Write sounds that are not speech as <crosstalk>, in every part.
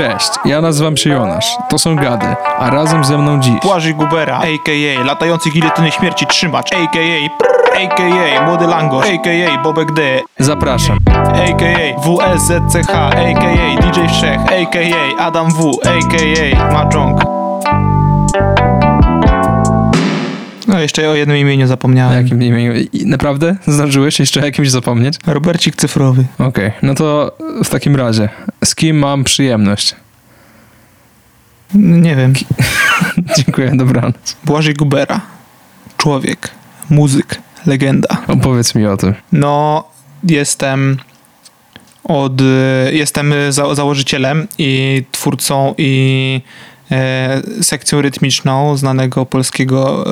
Cześć, ja nazywam się Jonasz. To są gady, a razem ze mną dziś. Błażej Gubera, a.k.a. latający giletyny śmierci trzymacz, a.k.a. prr, a.k.a. młody langosz, a.k.a. Bobek D, Zapraszam. a.k.a. WSZCH, a.k.a. DJ Wszech, a.k.a. Adam W, a.k.a. Maczong. Jeszcze o jednym imieniu zapomniałem. jakim imieniu? I- Naprawdę? Zdążyłeś jeszcze o jakimś zapomnieć? Robercik cyfrowy. Okej, no to w takim razie, z kim mam przyjemność? Nie wiem. <laughs> Dziękuję, dobranoc. Błażej Gubera. Człowiek, muzyk, legenda. Opowiedz mi o tym. No, jestem od. Jestem za, założycielem i twórcą i sekcją rytmiczną znanego polskiego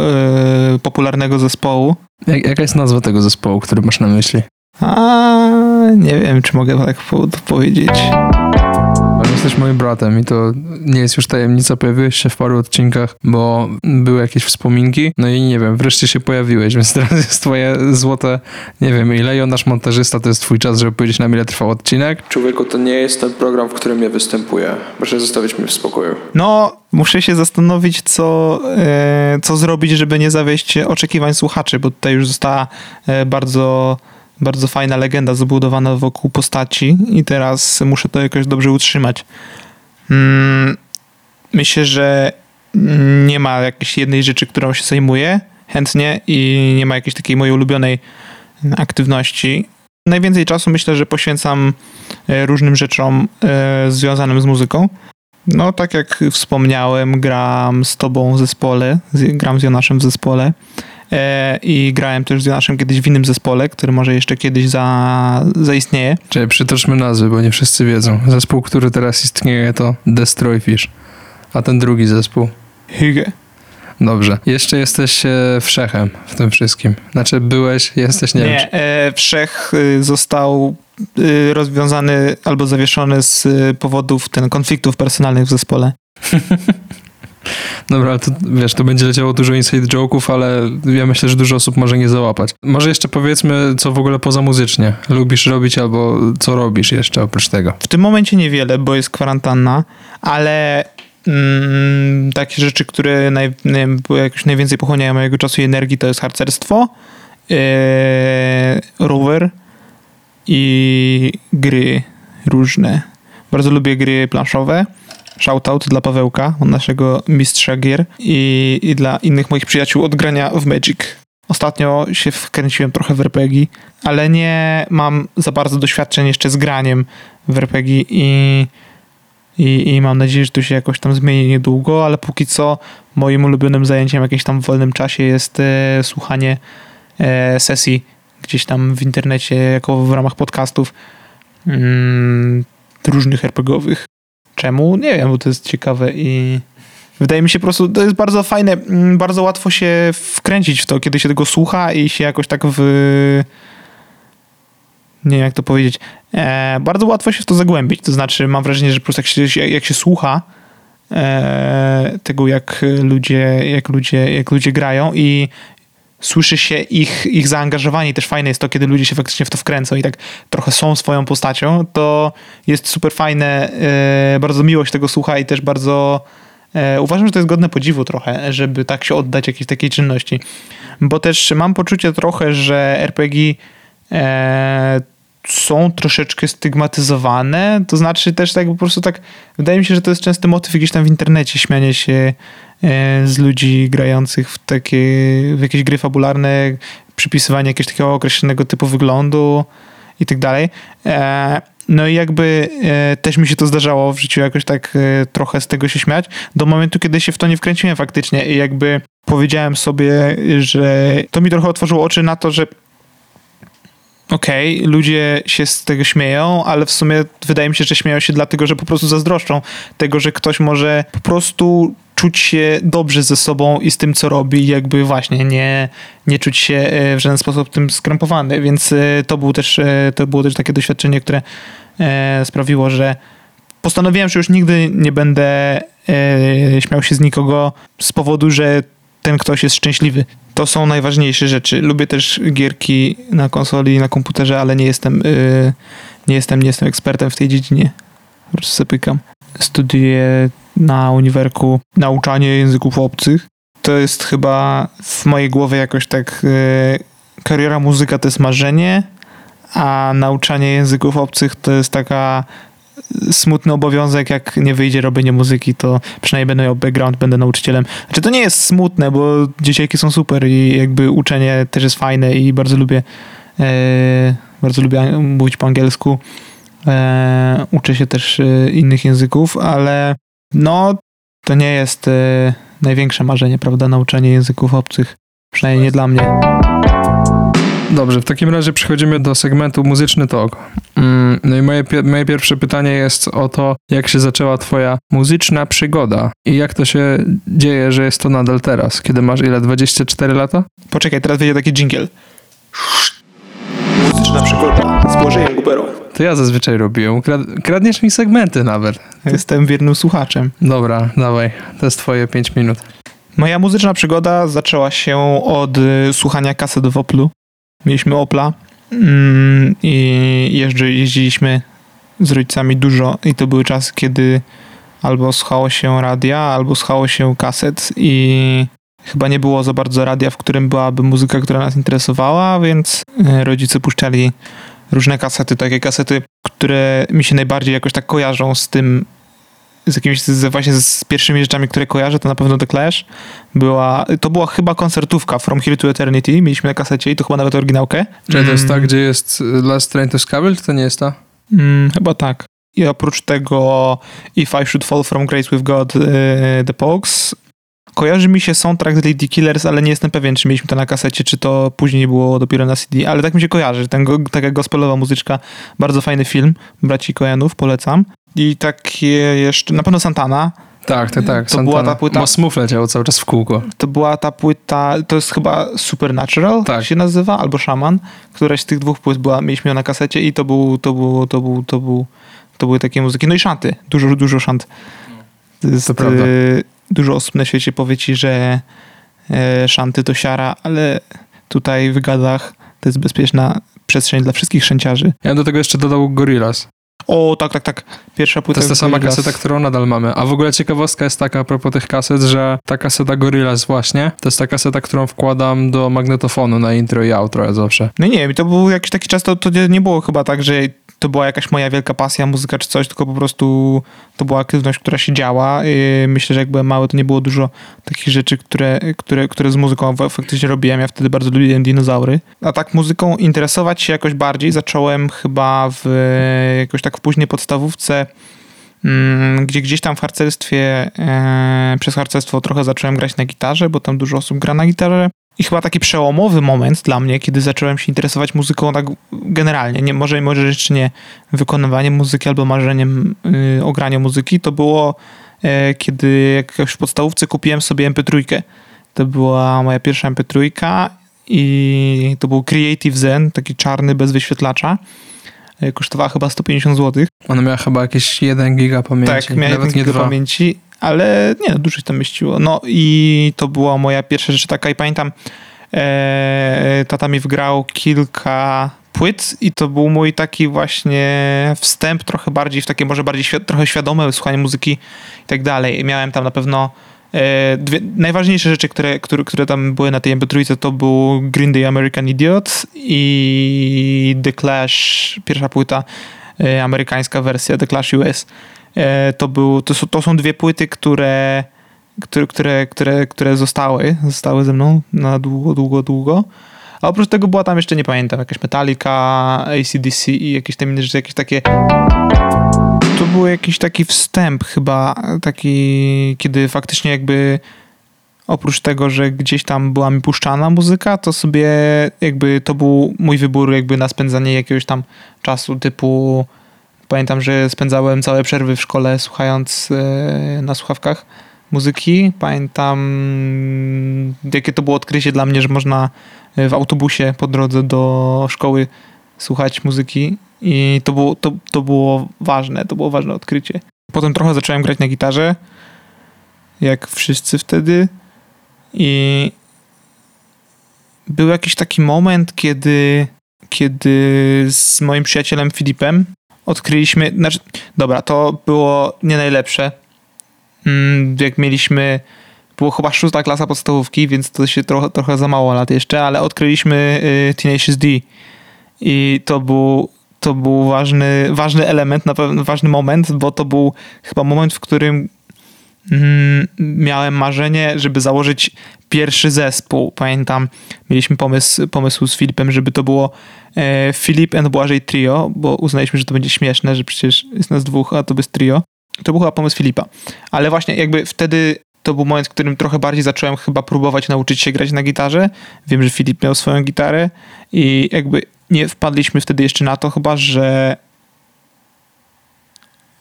e, popularnego zespołu. Jak, jaka jest nazwa tego zespołu, który masz na myśli? A nie wiem, czy mogę tak po- powiedzieć. Ale Jesteś moim bratem i to nie jest już tajemnica, pojawiłeś się w paru odcinkach, bo były jakieś wspominki, no i nie wiem, wreszcie się pojawiłeś, <laughs> więc teraz jest twoje złote, nie wiem ile, i on nasz montażysta, to jest twój czas, żeby powiedzieć nam ile trwał odcinek. Człowieku, to nie jest ten program, w którym ja występuję. Proszę zostawić mnie w spokoju. No, muszę się zastanowić, co, e, co zrobić, żeby nie zawieść oczekiwań słuchaczy, bo tutaj już została e, bardzo, bardzo fajna legenda zbudowana wokół postaci i teraz muszę to jakoś dobrze utrzymać. Mm, myślę, że nie ma jakiejś jednej rzeczy, którą się zajmuję chętnie i nie ma jakiejś takiej mojej ulubionej aktywności. Najwięcej czasu myślę, że poświęcam e, różnym rzeczom e, związanym z muzyką. No, tak jak wspomniałem, gram z tobą w zespole, gram z Jonaszem w zespole i grałem też z Jonaszem kiedyś w innym zespole, który może jeszcze kiedyś za, zaistnieje. Czyli przytoczmy nazwy, bo nie wszyscy wiedzą. Zespół, który teraz istnieje to Destroy Fish, a ten drugi zespół. Hygge. Dobrze. Jeszcze jesteś e, wszechem w tym wszystkim. Znaczy byłeś, jesteś, nie, wiem. Nie, e, Wszech y, został y, rozwiązany albo zawieszony z y, powodów ten, konfliktów personalnych w zespole. <laughs> Dobra, to wiesz, to będzie leciało dużo inside joke'ów, ale ja myślę, że dużo osób może nie załapać. Może jeszcze powiedzmy, co w ogóle poza muzycznie lubisz robić, albo co robisz jeszcze oprócz tego. W tym momencie niewiele, bo jest kwarantanna, ale mm, takie rzeczy, które naj, wiem, jakoś najwięcej pochłaniają mojego czasu i energii, to jest harcerstwo, yy, rower i gry różne. Bardzo lubię gry planszowe. Shoutout dla Pawełka, naszego mistrza gier i, i dla innych moich przyjaciół od grania w Magic. Ostatnio się wkręciłem trochę w RPG, ale nie mam za bardzo doświadczeń jeszcze z graniem w RPG i, i, i mam nadzieję, że to się jakoś tam zmieni niedługo, ale póki co moim ulubionym zajęciem jakimś tam w wolnym czasie jest e, słuchanie e, sesji gdzieś tam w internecie, jako w ramach podcastów mm, różnych RPGowych. Czemu? Nie wiem, bo to jest ciekawe i wydaje mi się po prostu, to jest bardzo fajne, mm, bardzo łatwo się wkręcić w to, kiedy się tego słucha i się jakoś tak w... Nie wiem, jak to powiedzieć. E, bardzo łatwo się w to zagłębić. To znaczy, mam wrażenie, że po prostu jak się, jak się słucha e, tego, jak ludzie, jak, ludzie, jak ludzie grają i słyszy się ich, ich zaangażowanie i też fajne jest to, kiedy ludzie się faktycznie w to wkręcą i tak trochę są swoją postacią, to jest super fajne, e, bardzo miło się tego słucha i też bardzo e, uważam, że to jest godne podziwu trochę, żeby tak się oddać jakiejś takiej czynności, bo też mam poczucie trochę, że RPG e, są troszeczkę stygmatyzowane, to znaczy też tak po prostu tak, wydaje mi się, że to jest częsty motyw gdzieś tam w internecie, śmianie się z ludzi grających w takie, w jakieś gry fabularne, przypisywanie jakiegoś takiego określonego typu wyglądu i tak dalej. E, No i jakby e, też mi się to zdarzało w życiu jakoś tak e, trochę z tego się śmiać, do momentu, kiedy się w to nie wkręciłem faktycznie i jakby powiedziałem sobie, że to mi trochę otworzyło oczy na to, że okej, ludzie się z tego śmieją, ale w sumie wydaje mi się, że śmieją się dlatego, że po prostu zazdroszczą tego, że ktoś może po prostu czuć się dobrze ze sobą i z tym, co robi, jakby właśnie nie, nie czuć się e, w żaden sposób tym skrępowany, więc e, to, był też, e, to było też takie doświadczenie, które sprawiło, że postanowiłem, że już nigdy nie będę śmiał się z nikogo z powodu, że ten ktoś jest szczęśliwy. To są najważniejsze rzeczy. Lubię też gierki na konsoli i na komputerze, ale nie jestem, nie jestem, nie jestem ekspertem w tej dziedzinie. Po prostu sobie pykam. studiuję na uniwerku nauczanie języków obcych. To jest chyba w mojej głowie jakoś tak e, kariera muzyka to jest marzenie, a nauczanie języków obcych to jest taka smutny obowiązek, jak nie wyjdzie robienie muzyki, to przynajmniej będę miał background, będę nauczycielem. Znaczy to nie jest smutne, bo dzieciaki są super i jakby uczenie też jest fajne i bardzo lubię e, bardzo lubię mówić po angielsku. E, uczę się też e, innych języków, ale no to nie jest e, największe marzenie, prawda, nauczanie języków obcych. Przynajmniej nie dla mnie. Dobrze, w takim razie przechodzimy do segmentu muzyczny talk. Mm, No i moje, moje pierwsze pytanie jest o to, jak się zaczęła twoja muzyczna przygoda i jak to się dzieje, że jest to nadal teraz, kiedy masz ile, 24 lata? Poczekaj, teraz wyjdzie taki jingle. Muzyczna przygoda z Błażejem Guberą. To ja zazwyczaj. Krad- kradniesz mi segmenty nawet. Jestem wiernym słuchaczem. Dobra, dawaj, to jest twoje 5 minut. Moja muzyczna przygoda zaczęła się od y, słuchania kaset w Oplu. Mieliśmy Opla mm, i jeżdży, jeździliśmy z rodzicami dużo i to były czasy, kiedy albo słuchało się radia, albo słuchało się kaset i chyba nie było za bardzo radia, w którym byłaby muzyka, która nas interesowała, więc y, rodzice puszczali różne kasety, takie kasety, które mi się najbardziej jakoś tak kojarzą z tym, z jakimiś, z, właśnie z pierwszymi rzeczami, które kojarzę, to na pewno The Clash. Była, to była chyba koncertówka From Here to Eternity, mieliśmy na kasecie i to chyba nawet oryginałkę. Czy to jest ta, gdzie jest Last Train to Scabble, czy to nie jest ta? Mm, chyba tak. I oprócz tego If I Should Fall From Grace With God, y, The Pogues. Kojarzy mi się soundtrack z Lady Killers, ale nie jestem pewien, czy mieliśmy to na kasecie, czy to później było dopiero na CD, ale tak mi się kojarzy. Ten, taka gospelowa muzyczka, bardzo fajny film, braci Kojanów, polecam. I takie jeszcze, na pewno Santana, Tak, tak, tak. To była Santana. ta płyta- Bo Smooth leciał cały czas w kółko. to była ta płyta, to jest chyba Supernatural, Tak. tak się nazywa, albo Shaman. Któraś z tych dwóch płyt była, mieliśmy ją na kasecie i to był, to był, to był, to był, to były takie muzyki. No i szanty, dużo, dużo szant. To jest, To prawda. e, dużo osób na świecie powie ci, że e, szanty to siara, ale tutaj w gadach to jest bezpieczna przestrzeń dla wszystkich szęciarzy. Ja do tego jeszcze dodał Gorillaz. O, tak, tak, tak. Pierwsza To płyta jest ta sama Gorillaz. kaseta, którą nadal mamy. A w ogóle ciekawostka jest taka a propos tych kaset, że ta kaseta Gorillaz właśnie, to jest ta kaseta, którą wkładam do magnetofonu na intro i outro ja zawsze. No nie to był jakiś taki czas, to, to nie było chyba tak, że to była jakaś moja wielka pasja, muzyka czy coś, tylko po prostu to była aktywność, która się działa. Myślę, że jak byłem mały, to nie było dużo takich rzeczy, które, które, które z muzyką fa- faktycznie robiłem. Ja wtedy bardzo lubiłem dinozaury. A tak muzyką interesować się jakoś bardziej zacząłem chyba w jakoś tak w później podstawówce, mm, gdzie gdzieś tam w harcerstwie, e, przez harcerstwo trochę zacząłem grać na gitarze, bo tam dużo osób gra na gitarze. I chyba taki przełomowy moment dla mnie, kiedy zacząłem się interesować muzyką tak generalnie, nie, może, może jeszcze nie wykonywaniem muzyki albo marzeniem y, o graniu muzyki, to było e, kiedy jakoś w podstawówce kupiłem sobie MP3. To była moja pierwsza MP3 i to był Creative Zen, taki czarny, bez wyświetlacza. E, Kosztowała chyba 150 zł. Ona miała chyba jakieś 1 giga pamięci. Tak, nie nie dwa. pamięci, ale nie, no, dużo się tam mieściło. No i to była moja pierwsza rzecz taka i pamiętam, e, tata mi wgrał kilka płyt i to był mój taki właśnie wstęp trochę bardziej w takie może bardziej świ- trochę świadome słuchanie muzyki i tak dalej. Miałem tam na pewno e, dwie, najważniejsze rzeczy, które, które, które tam były na tej mp to był Green Day American Idiot i The Clash, pierwsza płyta, e, amerykańska wersja The Clash US. E, to, był, to, są, to są dwie płyty, które, które, które, które, które zostały, zostały ze mną na długo, długo, długo. A oprócz tego była tam jeszcze, nie pamiętam, jakaś Metallica, ACDC i jakieś tam inne rzeczy, jakieś takie... To był jakiś taki wstęp chyba, taki, kiedy faktycznie jakby oprócz tego, że gdzieś tam była mi puszczana muzyka, to sobie jakby to był mój wybór jakby na spędzanie jakiegoś tam czasu typu Pamiętam, że spędzałem całe przerwy w szkole słuchając e, na słuchawkach muzyki. Pamiętam, jakie to było odkrycie dla mnie, że można e, w autobusie po drodze do szkoły słuchać muzyki i to było, to, to było ważne, to było ważne odkrycie. Potem trochę zacząłem grać na gitarze, jak wszyscy wtedy i był jakiś taki moment, kiedy, kiedy z moim przyjacielem Filipem odkryliśmy, znaczy, dobra, to było nie najlepsze. Mm, jak mieliśmy, było chyba szósta klasa podstawówki, więc to się trochę, trochę za mało lat jeszcze, ale odkryliśmy y, D i to był, to był ważny, ważny element, na pewno ważny moment, bo to był chyba moment, w którym mm, miałem marzenie, żeby założyć pierwszy zespół. Pamiętam, mieliśmy pomysł, pomysł z Filipem, żeby to było e, Filip and Błażej Trio, bo uznaliśmy, że to będzie śmieszne, że przecież jest nas dwóch, a to bez trio. To był chyba pomysł Filipa. Ale właśnie jakby wtedy to był moment, w którym trochę bardziej zacząłem chyba próbować nauczyć się grać na gitarze. Wiem, że Filip miał swoją gitarę i jakby nie wpadliśmy wtedy jeszcze na to chyba, że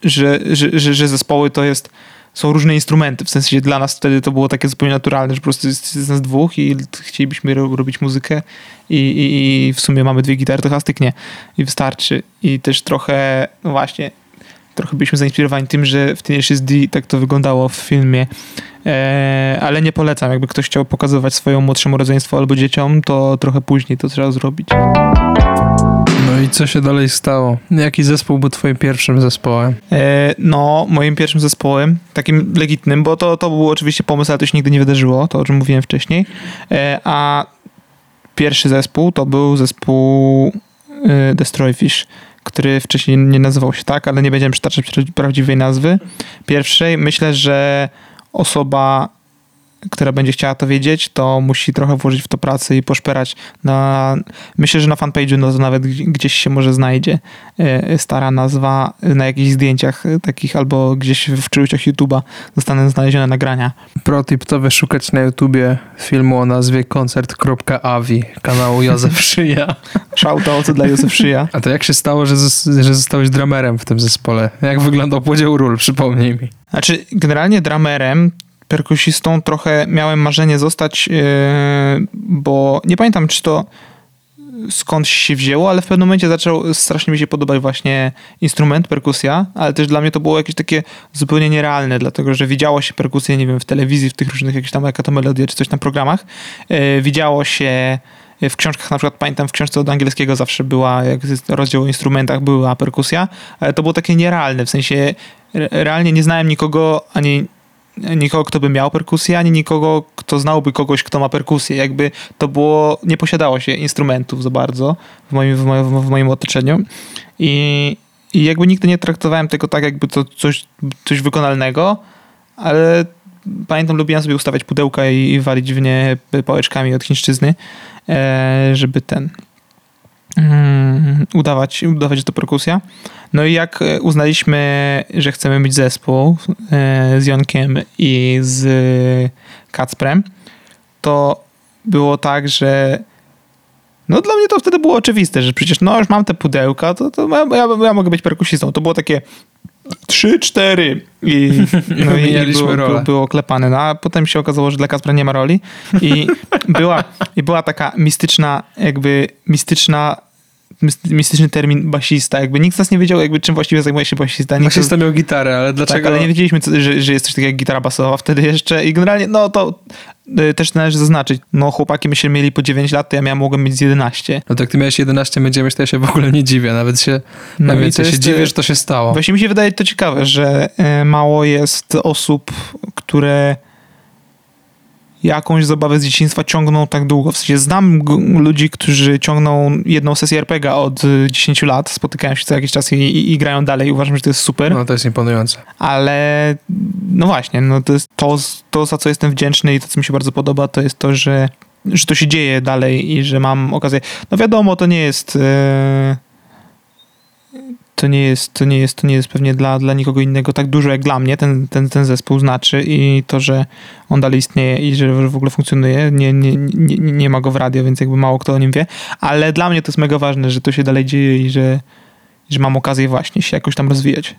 że, że, że, że zespoły to jest są różne instrumenty, w sensie dla nas wtedy to było takie zupełnie naturalne, że po prostu jest, jest nas dwóch i chcielibyśmy ro, robić muzykę i, i, i, w sumie mamy dwie gitary, to chyba styknie i wystarczy. I też trochę, no właśnie, trochę byliśmy zainspirowani tym, że w Tenacious D tak to wyglądało w filmie, e, ale nie polecam, jakby ktoś chciał pokazywać swojemu młodszemu rodzeństwu albo dzieciom, to trochę później to trzeba zrobić. I co się dalej stało? Jaki zespół był twoim pierwszym zespołem? E, no, moim pierwszym zespołem, takim legitnym, bo to, to był oczywiście pomysł, ale to się nigdy nie wydarzyło, to o czym mówiłem wcześniej, e, a pierwszy zespół to był zespół e, Destroyfish, który wcześniej nie nazywał się tak, ale nie będziemy przytaczać prawdziwej nazwy. Pierwszej, myślę, że osoba która będzie chciała to wiedzieć, to musi trochę włożyć w to pracę i poszperać. Na, myślę, że na fanpage'u no, nawet gdzieś się może znajdzie e, stara nazwa na jakichś zdjęciach takich albo gdzieś w czułościach YouTube'a zostaną znalezione nagrania. Protip to wyszukać na YouTubie filmu o nazwie koncert.avi kanału Józef <laughs> Szyja. Shoutout dla Józef Szyja. A to jak się stało, że, że zostałeś dramerem w tym zespole? Jak wyglądał podział ról? Przypomnij mi. Znaczy, generalnie dramerem perkusistą trochę miałem marzenie zostać, yy, bo nie pamiętam, czy to skąd się wzięło, ale w pewnym momencie zaczął strasznie mi się podobać właśnie instrument, perkusja, ale też dla mnie to było jakieś takie zupełnie nierealne, dlatego że widziało się perkusję, nie wiem, w telewizji, w tych różnych jakichś tam jaka to melodia, czy coś na programach. Yy, widziało się w książkach, na przykład pamiętam w książce od angielskiego zawsze była, jak rozdział o instrumentach, była perkusja, ale to było takie nierealne, w sensie realnie nie znałem nikogo, ani nikogo, kto by miał perkusję, ani nikogo, kto znałby kogoś, kto ma perkusję. Jakby to było, nie posiadało się instrumentów za bardzo w moim, w moim, w moim otoczeniu i, i jakby nigdy nie traktowałem tego tak, jakby to coś, coś wykonalnego, ale pamiętam, lubiłem sobie ustawiać pudełka i, i walić w nie pałeczkami od chińszczyzny, e, żeby ten udawać, udawać, że to perkusja. No i jak e, uznaliśmy, że chcemy mieć zespół e, z Jonkiem i z Kacprem, to było tak, że no dla mnie to wtedy było oczywiste, że przecież no już mam te pudełka, to, to ja, ja, ja mogę być perkusistą. To było takie trzy, cztery i, <laughs> no i było, było, było klepane. No, a potem się okazało, że dla Kacpra nie ma roli i była, i była taka mistyczna, jakby mistyczna mistyczny termin basista. Jakby nikt z nas nie wiedział, jakby czym właściwie zajmuje się basista. Nikt basista miał gitarę, ale dlaczego? Tak, ale nie wiedzieliśmy, co, że, że jest coś takiego jak gitara basowa wtedy jeszcze i generalnie, no to y, też należy zaznaczyć, no chłopaki myśmy mieli po 9 lat, to ja miałem, mogłem mieć z 11. No to jak ty miałeś 11, my 9, to ja się w ogóle nie dziwię, nawet się, no nawet się dziwię, że to się stało. Właśnie mi się wydaje to ciekawe, że y, mało jest osób, które jakąś zabawę z dzieciństwa ciągną tak długo. W sensie znam ludzi, którzy ciągną jedną sesję RPG od 10 lat, spotykają się co jakiś czas i, i, i, grają dalej. Uważam, że to jest super. No to jest imponujące. Ale no właśnie, no to jest to, to, za co jestem wdzięczny i to, co mi się bardzo podoba, to jest to, że, że to się dzieje dalej i że mam okazję. No wiadomo, to nie jest. Yy to nie jest, to nie jest, to nie jest pewnie dla, dla nikogo innego tak dużo jak dla mnie ten, ten, ten zespół znaczy i to, że on dalej istnieje i że w ogóle funkcjonuje, nie, nie, nie, nie ma go w radio, więc jakby mało kto o nim wie, ale dla mnie to jest mega ważne, że to się dalej dzieje i że, że mam okazję właśnie się jakoś tam rozwijać.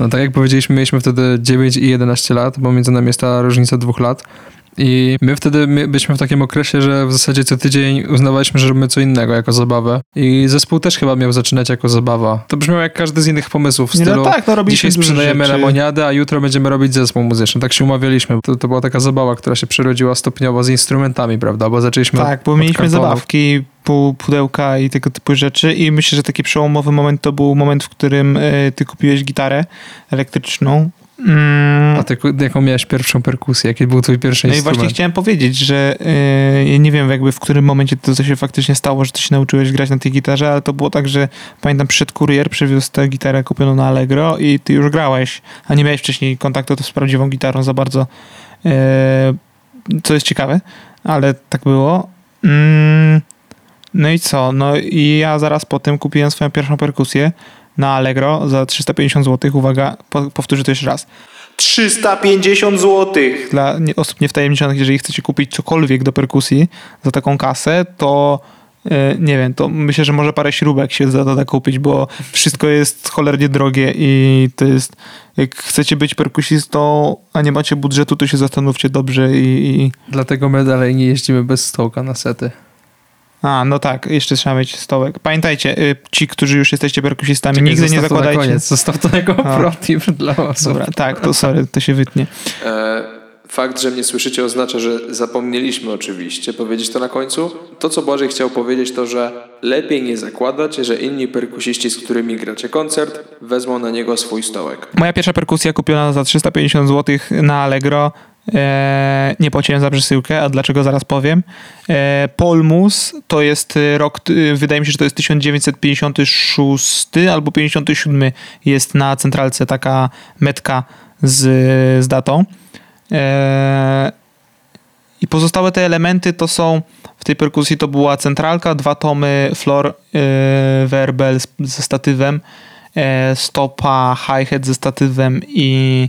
No tak jak powiedzieliśmy, mieliśmy wtedy 9 i 11 lat, bo między nami jest ta różnica dwóch lat. I my wtedy my byliśmy w takim okresie, że w zasadzie co tydzień uznawaliśmy, że robimy co innego jako zabawę. I zespół też chyba miał zaczynać jako zabawa. To brzmiało jak każdy z innych pomysłów w Nie, stylu no tak, no dzisiaj sprzedajemy lemoniadę, a jutro będziemy robić zespół muzyczny. Tak się umawialiśmy. To, to była taka zabawa, która się przerodziła stopniowo z instrumentami, prawda? Bo zaczęliśmy Tak, bo mieliśmy kartonów. zabawki, pu- pudełka i tego typu rzeczy i myślę, że taki przełomowy moment to był moment, w którym e, ty kupiłeś gitarę elektryczną. Mm, A ty jaką miałeś pierwszą perkusję? Jaki był twój pierwszy no i instrument? właśnie chciałem powiedzieć, że ja nie wiem jakby w którym momencie to się faktycznie stało, że ty się nauczyłeś grać na tej gitarze, ale to było tak, że pamiętam przyszedł kurier, przywiózł tę gitarę kupioną na Allegro i ty już grałeś, a nie miałeś wcześniej kontaktu z prawdziwą gitarą za bardzo, e, co jest ciekawe, ale tak było. Mm, no i co? No i ja zaraz po tym kupiłem swoją pierwszą perkusję na Allegro za 350 zł. Uwaga, po, powtórzę to jeszcze raz. 350 zł! Dla osób niewtajemniczonych, jeżeli chcecie kupić cokolwiek do perkusji za taką kasę, to e, nie wiem, to myślę, że może parę śrubek się da kupić, bo wszystko jest cholernie drogie i to jest, jak chcecie być perkusistą, a nie macie budżetu, to się zastanówcie dobrze i, i Dlatego my dalej nie jeździmy bez stołka na sety. A, no tak, jeszcze trzeba mieć stołek. Pamiętajcie, y, ci, którzy już jesteście perkusistami, Czekaj, nigdy nie zostaw to na zakładajcie. koniec. Zostaw to jako protip dla osób. Dobra, tak, to sorry, to się wytnie. E, Fakt, że mnie słyszycie oznacza, że zapomnieliśmy oczywiście powiedzieć to na końcu. To, co Błażej chciał powiedzieć, to, że lepiej nie zakładać, że inni perkusiści, z którymi gracie koncert, wezmą na niego swój stołek. Moja pierwsza perkusja kupiona za 350 zł na Allegro. E, nie płaciłem za przesyłkę, a dlaczego zaraz powiem. E, Polmus to jest e, rok, wydaje mi się, że to jest 1956 albo 57 jest na centralce taka metka z, z datą. I pozostałe te elementy to są w tej perkusji to była centralka, dwa tomy, floor, e, werbel ze statywem, stopa, hi-hat ze statywem i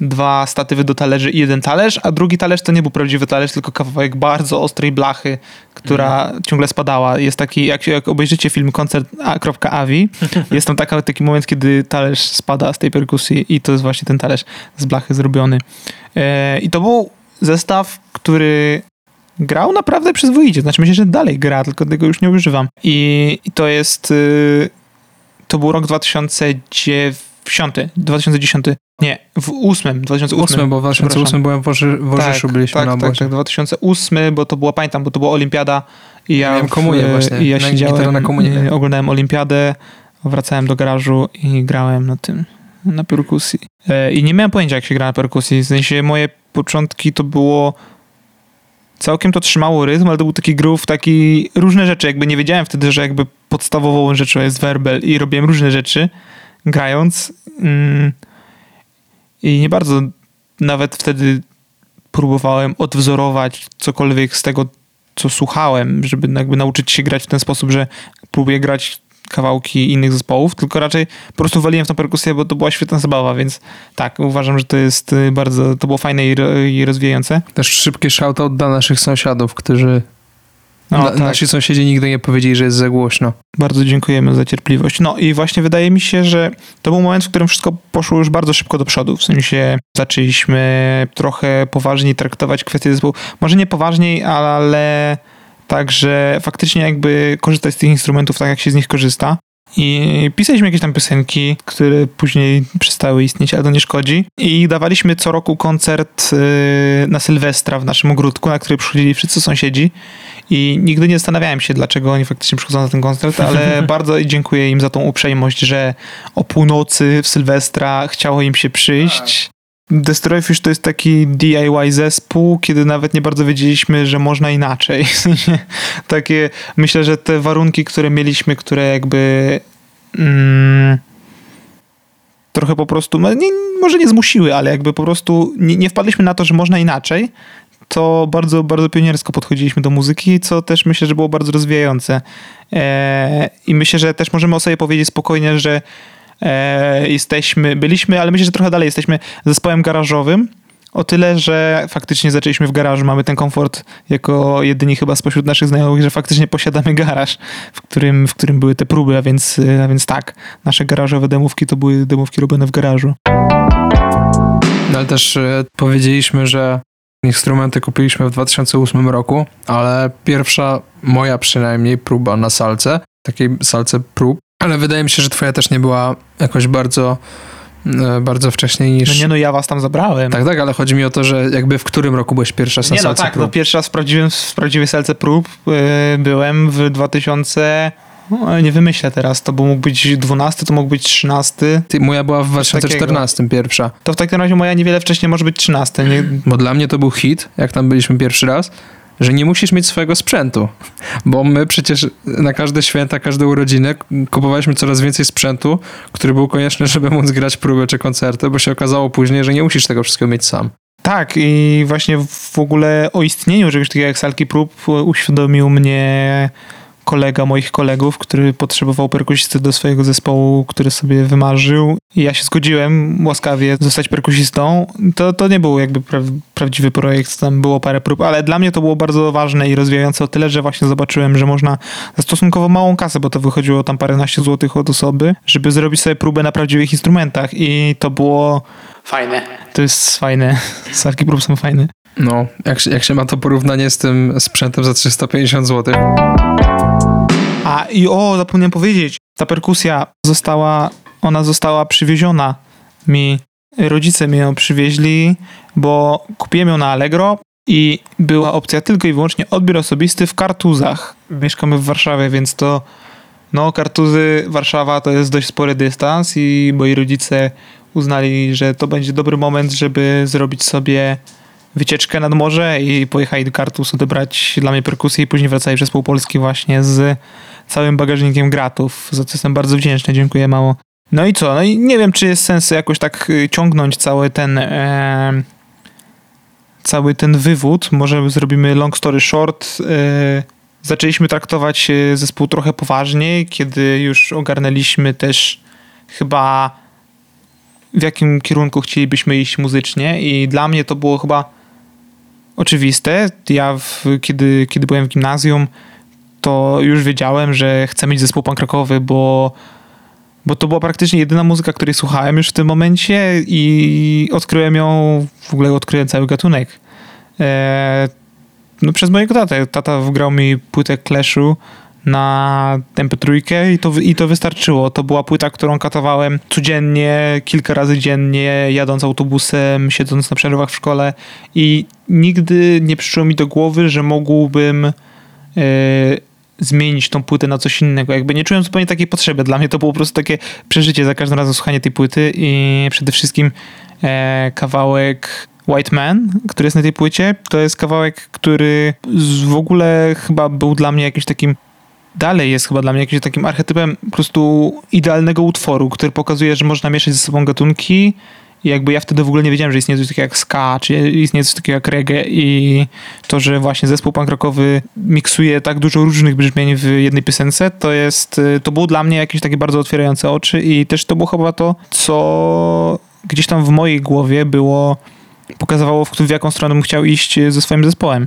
dwa statywy do talerzy i jeden talerz, a drugi talerz to nie był prawdziwy talerz, tylko kawałek bardzo ostrej blachy, która ciągle spadała. Jest taki, jak, jak obejrzycie film koncert.avi, <laughs> jest tam taka, taki moment, kiedy talerz spada z tej perkusji i to jest właśnie ten talerz z blachy zrobiony. E, I to był zestaw, który grał naprawdę przyzwoicie. Znaczy myślę, że dalej gra, tylko tego już nie używam. I, i to jest... y, to był rok 2009, 2010. Nie, w 8, 2008. Ósmy, bo w 2008 byłem w w Worzyszu, byliśmy tak, na tak, obozie. tak, 2008, bo to było, pamiętam, bo to była olimpiada i ja, Miałem komunię w- właśnie, i ja na siedziałem, na komunię miałem. oglądałem olimpiadę, wracałem do garażu i grałem na tym, na perkusji. E, I nie miałem pojęcia, jak się gra na perkusji, w sensie moje początki to było całkiem to trzymało rytm, ale to był taki groove, taki różne rzeczy, jakby nie wiedziałem wtedy, że jakby podstawową rzeczą jest werbel i robiłem różne rzeczy grając mm, i nie bardzo nawet wtedy próbowałem odwzorować cokolwiek z tego, co słuchałem, żeby jakby nauczyć się grać w ten sposób, że próbuję grać kawałki innych zespołów, tylko raczej po prostu waliłem w tą perkusję, bo to była świetna zabawa, więc tak, uważam, że to jest y, bardzo, to było fajne i, ro- i rozwijające. Też szybki shoutout dla naszych sąsiadów, którzy... No, na, tak. Nasi sąsiedzi nigdy nie powiedzieli, że jest za głośno. Bardzo dziękujemy za cierpliwość. No i właśnie wydaje mi się, że to był moment, w którym wszystko poszło już bardzo szybko do przodu. W sensie zaczęliśmy trochę poważniej traktować kwestie zespołu. Może nie poważniej, ale także faktycznie jakby korzystać z tych instrumentów tak, jak się z nich korzysta. I pisaliśmy jakieś tam piosenki, które później przestały istnieć, ale to nie szkodzi. I dawaliśmy co roku koncert yy, na Sylwestra w naszym ogródku, na który przychodzili wszyscy sąsiedzi. I nigdy nie zastanawiałem się, dlaczego oni faktycznie przychodzą na ten koncert, ale <laughs> bardzo dziękuję im za tą uprzejmość, że o północy w Sylwestra chciało im się przyjść. Destroyfish to jest taki DIY zespół, kiedy nawet nie bardzo wiedzieliśmy, że można inaczej. Takie, myślę, że te warunki, które mieliśmy, które jakby mm, trochę po prostu, no nie, może nie zmusiły, ale jakby po prostu nie, nie wpadliśmy na to, że można inaczej, to bardzo, bardzo pioniersko podchodziliśmy do muzyki, co też myślę, że było bardzo rozwijające. E, I myślę, że też możemy o sobie powiedzieć spokojnie, że e, jesteśmy, byliśmy, ale myślę, że trochę dalej jesteśmy zespołem garażowym. O tyle, że faktycznie zaczęliśmy w garażu, mamy ten komfort jako jedyni chyba spośród naszych znajomych, że faktycznie posiadamy garaż, w którym, w którym były te próby, a więc, a więc tak, nasze garażowe demówki to były demówki robione w garażu. No ale też e, powiedzieliśmy, że Instrumenty kupiliśmy w 2008 roku, ale pierwsza moja przynajmniej próba na salce, takiej salce prób, ale wydaje mi się, że twoja też nie była jakoś bardzo e, bardzo wcześniej niż... No nie no, ja was tam zabrałem. Tak, tak, ale chodzi mi o to, że jakby w którym roku byłeś pierwszy raz na nie no salce tak, prób? no pierwszy raz w, prawdziwym, w prawdziwej salce prób yy, byłem w 2000... No, nie wymyślę teraz, to mógł być 12, to mógł być 13. Ty, moja była w Coś 2014 pierwsza, To w takim razie moja niewiele wcześniej może być 13. Nie, bo dla mnie to był hit, jak tam byliśmy pierwszy raz, że nie musisz mieć swojego sprzętu, bo my przecież na każde święta, każde urodziny kupowaliśmy coraz więcej sprzętu, który był konieczny, żeby móc grać próby czy koncerty, bo się okazało później, że nie musisz tego wszystkiego mieć sam. Tak, i właśnie w ogóle o istnieniu czegoś takiego jak salki prób uświadomił mnie kolega moich kolegów, który potrzebował perkusisty do swojego zespołu, który sobie wymarzył. I ja się zgodziłem łaskawie zostać perkusistą. To, to nie był jakby pra prawdziwy projekt, tam było parę prób, ale dla mnie to było bardzo ważne i rozwijające o tyle, że właśnie zobaczyłem, że można za stosunkowo małą kasę, bo to wychodziło tam paręnaście złotych od osoby, żeby zrobić sobie próbę na prawdziwych instrumentach i to było fajne. To jest fajne. <laughs> Salki prób są fajne. No, jak się, jak się ma to porównanie z tym sprzętem za 350 zł. A i o, zapomniałem powiedzieć, ta perkusja została, ona została przywieziona mi, rodzice mi ją przywieźli, bo kupiłem ją na Allegro i była opcja tylko i wyłącznie odbiór osobisty w kartuzach. Mieszkamy w Warszawie, więc to no kartuzy Warszawa to jest dość spory dystans i moi rodzice uznali, że to będzie dobry moment, żeby zrobić sobie wycieczkę nad morze i pojechali do Kartus odebrać dla mnie perkusję i później wracali przez pół Polski właśnie z całym bagażnikiem gratów, za co jestem bardzo wdzięczny, dziękuję mało. No i co? No i nie wiem, czy jest sens jakoś tak y, ciągnąć cały ten e, cały ten wywód. Może zrobimy long story short. E, zaczęliśmy traktować e, zespół trochę poważniej, kiedy już ogarnęliśmy też chyba w jakim kierunku chcielibyśmy iść muzycznie i dla mnie to było chyba oczywiste. Ja w, kiedy, kiedy byłem w gimnazjum, to już wiedziałem, że chcę mieć zespół punkrockowy, bo, bo to była praktycznie jedyna muzyka, której słuchałem już w tym momencie i odkryłem ją, w ogóle odkryłem cały gatunek. E, no przez mojego tatę. Tata wgrał mi płytę Clashu na MP3 i to, i to wystarczyło. To była płyta, którą katowałem codziennie, kilka razy dziennie, jadąc autobusem, siedząc na przerwach w szkole i nigdy nie przyszło mi do głowy, że mógłbym e, zmienić tą płytę na coś innego. Jakby nie czułem zupełnie takiej potrzeby. Dla mnie to było po prostu takie przeżycie za każdym razem słuchanie tej płyty i przede wszystkim e, kawałek White Man, który jest na tej płycie, to jest kawałek, który w ogóle chyba był dla mnie jakimś takim dalej jest chyba dla mnie jakimś takim archetypem po prostu idealnego utworu, który pokazuje, że można mieszać ze sobą gatunki i jakby ja wtedy w ogóle nie wiedziałem, że istnieje coś takiego jak ska, czy istnieje coś takiego jak reggae i to, że właśnie zespół punk rockowy miksuje tak dużo różnych brzmień w jednej piosence, to jest, to było dla mnie jakieś takie bardzo otwierające oczy i też to było chyba to, co gdzieś tam w mojej głowie było, pokazywało, w, w jaką stronę bym chciał iść ze swoim zespołem.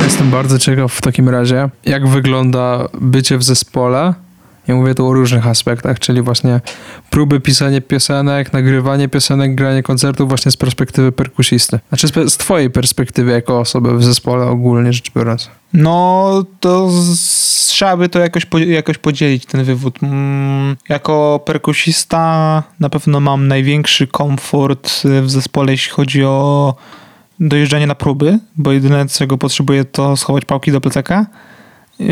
Jestem bardzo ciekaw w takim razie, jak wygląda bycie w zespole. Ja mówię tu o różnych aspektach, czyli właśnie próby pisania piosenek, nagrywanie piosenek, granie koncertów właśnie z perspektywy perkusisty. Znaczy z, z twojej perspektywy jako osoby w zespole ogólnie rzecz biorąc. No, to z, trzeba by to jakoś, jakoś podzielić, ten wywód. Mm, jako perkusista na pewno mam największy komfort w zespole, jeśli chodzi o dojeżdżanie na próby, bo jedyne czego potrzebuję to schować pałki do plecaka, yy,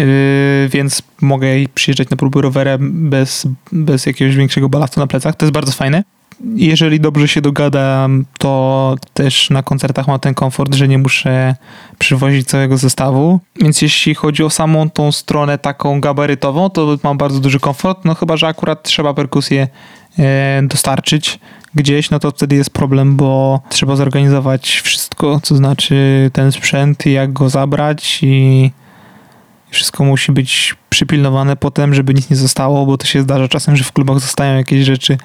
więc mogę przyjeżdżać na próby rowerem bez, bez jakiegoś większego balastu na plecach. To jest bardzo fajne. Jeżeli dobrze się dogadam, to też na koncertach mam ten komfort, że nie muszę przywozić całego zestawu. Więc jeśli chodzi o samą tą stronę taką gabarytową, to mam bardzo duży komfort. No chyba, że akurat trzeba perkusję e, dostarczyć gdzieś, no to wtedy jest problem, bo trzeba zorganizować wszystko, co znaczy ten sprzęt i jak go zabrać i wszystko musi być przypilnowane potem, żeby nic nie zostało, bo to się zdarza czasem, że w klubach zostają jakieś rzeczy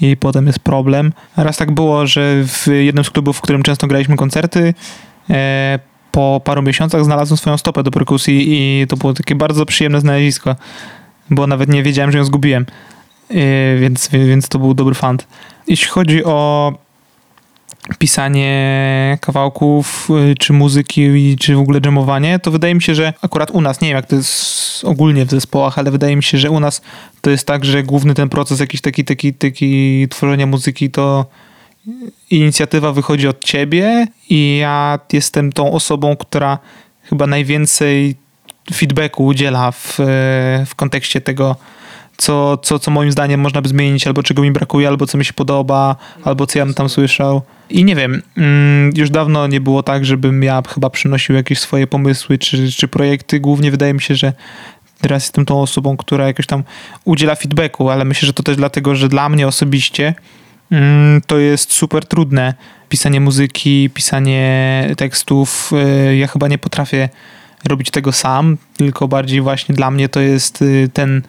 i potem jest problem. Raz tak było, że w jednym z klubów, w którym często graliśmy koncerty, e, po paru miesiącach znalazłem swoją stopę do perkusji i to było takie bardzo przyjemne znalezisko, bo nawet nie wiedziałem, że ją zgubiłem, e, więc, więc to był dobry fant. Jeśli chodzi o pisanie kawałków, y, czy muzyki, czy w ogóle jamowanie, to wydaje mi się, że akurat u nas, nie wiem jak to jest ogólnie w zespołach, ale wydaje mi się, że u nas to jest tak, że główny ten proces jakiś taki, taki, taki tworzenia muzyki to inicjatywa wychodzi od ciebie i ja jestem tą osobą, która chyba najwięcej feedbacku udziela w, w kontekście tego, co, co, co moim zdaniem można by zmienić, albo czego mi brakuje, albo co mi się podoba, albo co ja bym tam słyszał. I nie wiem, mm, już dawno nie było tak, żebym ja chyba przynosił jakieś swoje pomysły czy, czy projekty. Głównie wydaje mi się, że teraz jestem tą osobą, która jakoś tam udziela feedbacku, ale myślę, że to też dlatego, że dla mnie osobiście mm, to jest super trudne. Pisanie muzyki, pisanie tekstów. Y, ja chyba nie potrafię robić tego sam, tylko bardziej właśnie dla mnie to jest y, ten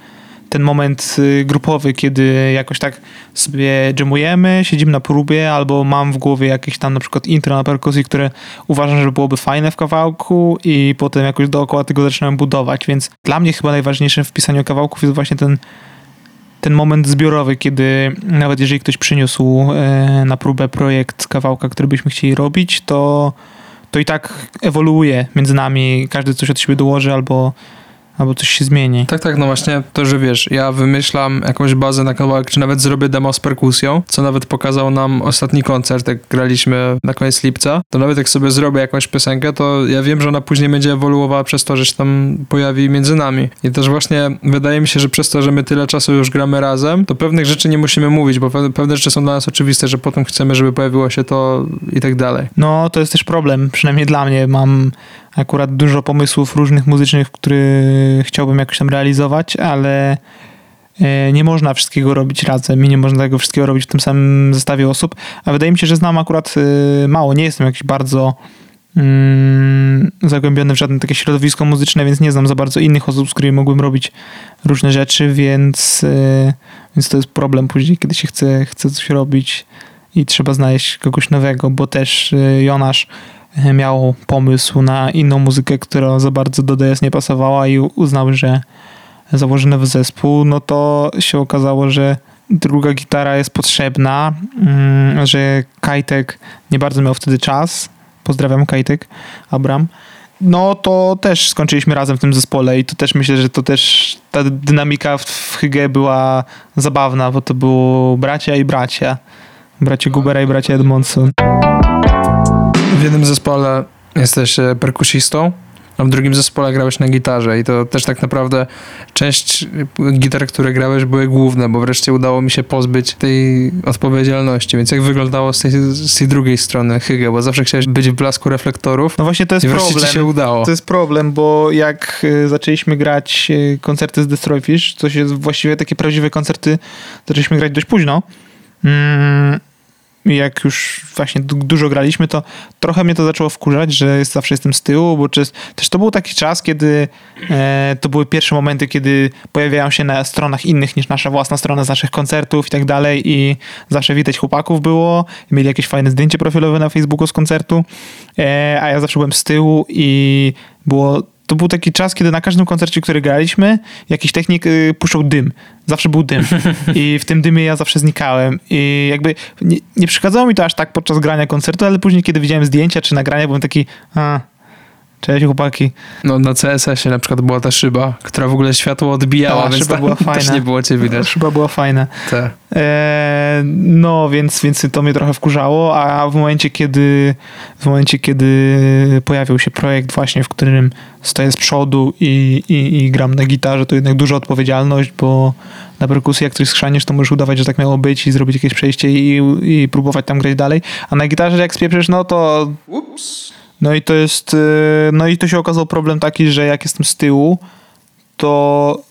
ten moment y, grupowy, kiedy jakoś tak sobie dżemujemy, siedzimy na próbie, albo mam w głowie jakieś tam na przykład intro na perkusji, które uważam, że byłoby fajne w kawałku i potem jakoś dookoła tego zaczynam budować, więc dla mnie chyba najważniejsze w pisaniu kawałków jest właśnie ten ten moment zbiorowy, kiedy nawet jeżeli ktoś przyniósł e, na próbę projekt kawałka, który byśmy chcieli robić, to, to i tak ewoluuje między nami, każdy coś od siebie dołoży albo albo coś się zmieni. Tak, tak, no właśnie to, że wiesz, ja wymyślam jakąś bazę na kawałek, czy nawet zrobię demo z perkusją, co nawet pokazał nam ostatni koncert, jak graliśmy na koniec lipca, to nawet jak sobie zrobię jakąś piosenkę, to ja wiem, że ona później będzie ewoluowała przez to, że się tam pojawi między nami. I też właśnie wydaje mi się, że przez to, że my tyle czasu już gramy razem, to pewnych rzeczy nie musimy mówić, bo pewne rzeczy są dla nas oczywiste, że potem chcemy, żeby pojawiło się to i tak dalej. No, to jest też problem, przynajmniej dla mnie. Mam akurat dużo pomysłów różnych muzycznych, które chciałbym jakoś tam realizować, ale e, nie można wszystkiego robić razem i nie można tego wszystkiego robić w tym samym zestawie osób, a wydaje mi się, że znam akurat e, mało, nie jestem jakiś bardzo mm, zagłębiony w żadne takie środowisko muzyczne, więc nie znam za bardzo innych osób, z którymi mogłem robić różne rzeczy, więc, e, więc to jest problem później, kiedy się chce, chce coś robić i trzeba znaleźć kogoś nowego, bo też Jonasz miał pomysł na inną muzykę, która za bardzo do DS nie pasowała i uznał, że założy nowy zespół, no to się okazało, że druga gitara jest potrzebna, mm, że Kajtek nie bardzo miał wtedy czas. Pozdrawiam Kajtek, Abram. No to też skończyliśmy razem w tym zespole i to też myślę, że to też ta dynamika w Hygge była zabawna, bo to było bracia i bracia. Bracie Gubera i bracia Edmondson w jednym zespole jesteś e, perkusistą, a w drugim zespole grałeś na gitarze i to też tak naprawdę część e, gitar, które grałeś były główne, bo wreszcie udało mi się pozbyć tej odpowiedzialności. Więc jak wyglądało z tej, z tej drugiej strony Hygge, bo zawsze chciałeś być w blasku reflektorów. No właśnie to jest i problem. ci się udało. To jest problem, bo jak e, zaczęliśmy grać koncerty z Destroyfish, to się właściwie takie prawdziwe koncerty zaczęliśmy grać dość późno. Mm jak już właśnie dużo graliśmy, to trochę mnie to zaczęło wkurzać, że jest, zawsze jestem z tyłu, bo czy, też to był taki czas, kiedy e, to były pierwsze momenty, kiedy pojawiają się na stronach innych niż nasza własna strona z naszych koncertów i tak dalej i zawsze widać chłopaków było, mieli jakieś fajne zdjęcie profilowe na Facebooku z koncertu, e, a ja zawsze byłem z tyłu i było to był taki czas, kiedy na każdym koncercie, który graliśmy, jakiś technik y, puszczał dym. Zawsze był dym. <laughs> I w tym dymie ja zawsze znikałem. I jakby nie, nie przeszkadzało mi to aż tak podczas grania koncertu, ale później, kiedy widziałem zdjęcia czy nagrania, byłem taki, a, Cześć chłopaki. No na CSS-ie na przykład była ta szyba, która w ogóle światło odbijała, ta, więc szyba była <laughs> fajna. też nie było cię widać. Szyba była fajna. Tak. E, no więc, więc to mnie trochę wkurzało, a w momencie, kiedy w momencie, kiedy pojawił się projekt właśnie, w którym stoję z przodu i, i, i gram na gitarze, to jednak duża odpowiedzialność, bo na perkusji jak coś skrzaniesz, to możesz udawać, że tak miało być i zrobić jakieś przejście i, i próbować tam grać dalej, a na gitarze jak spieprzysz, no to... Ups no i to jest, y, no i to się okazał problem taki, że jak jestem z tyłu, to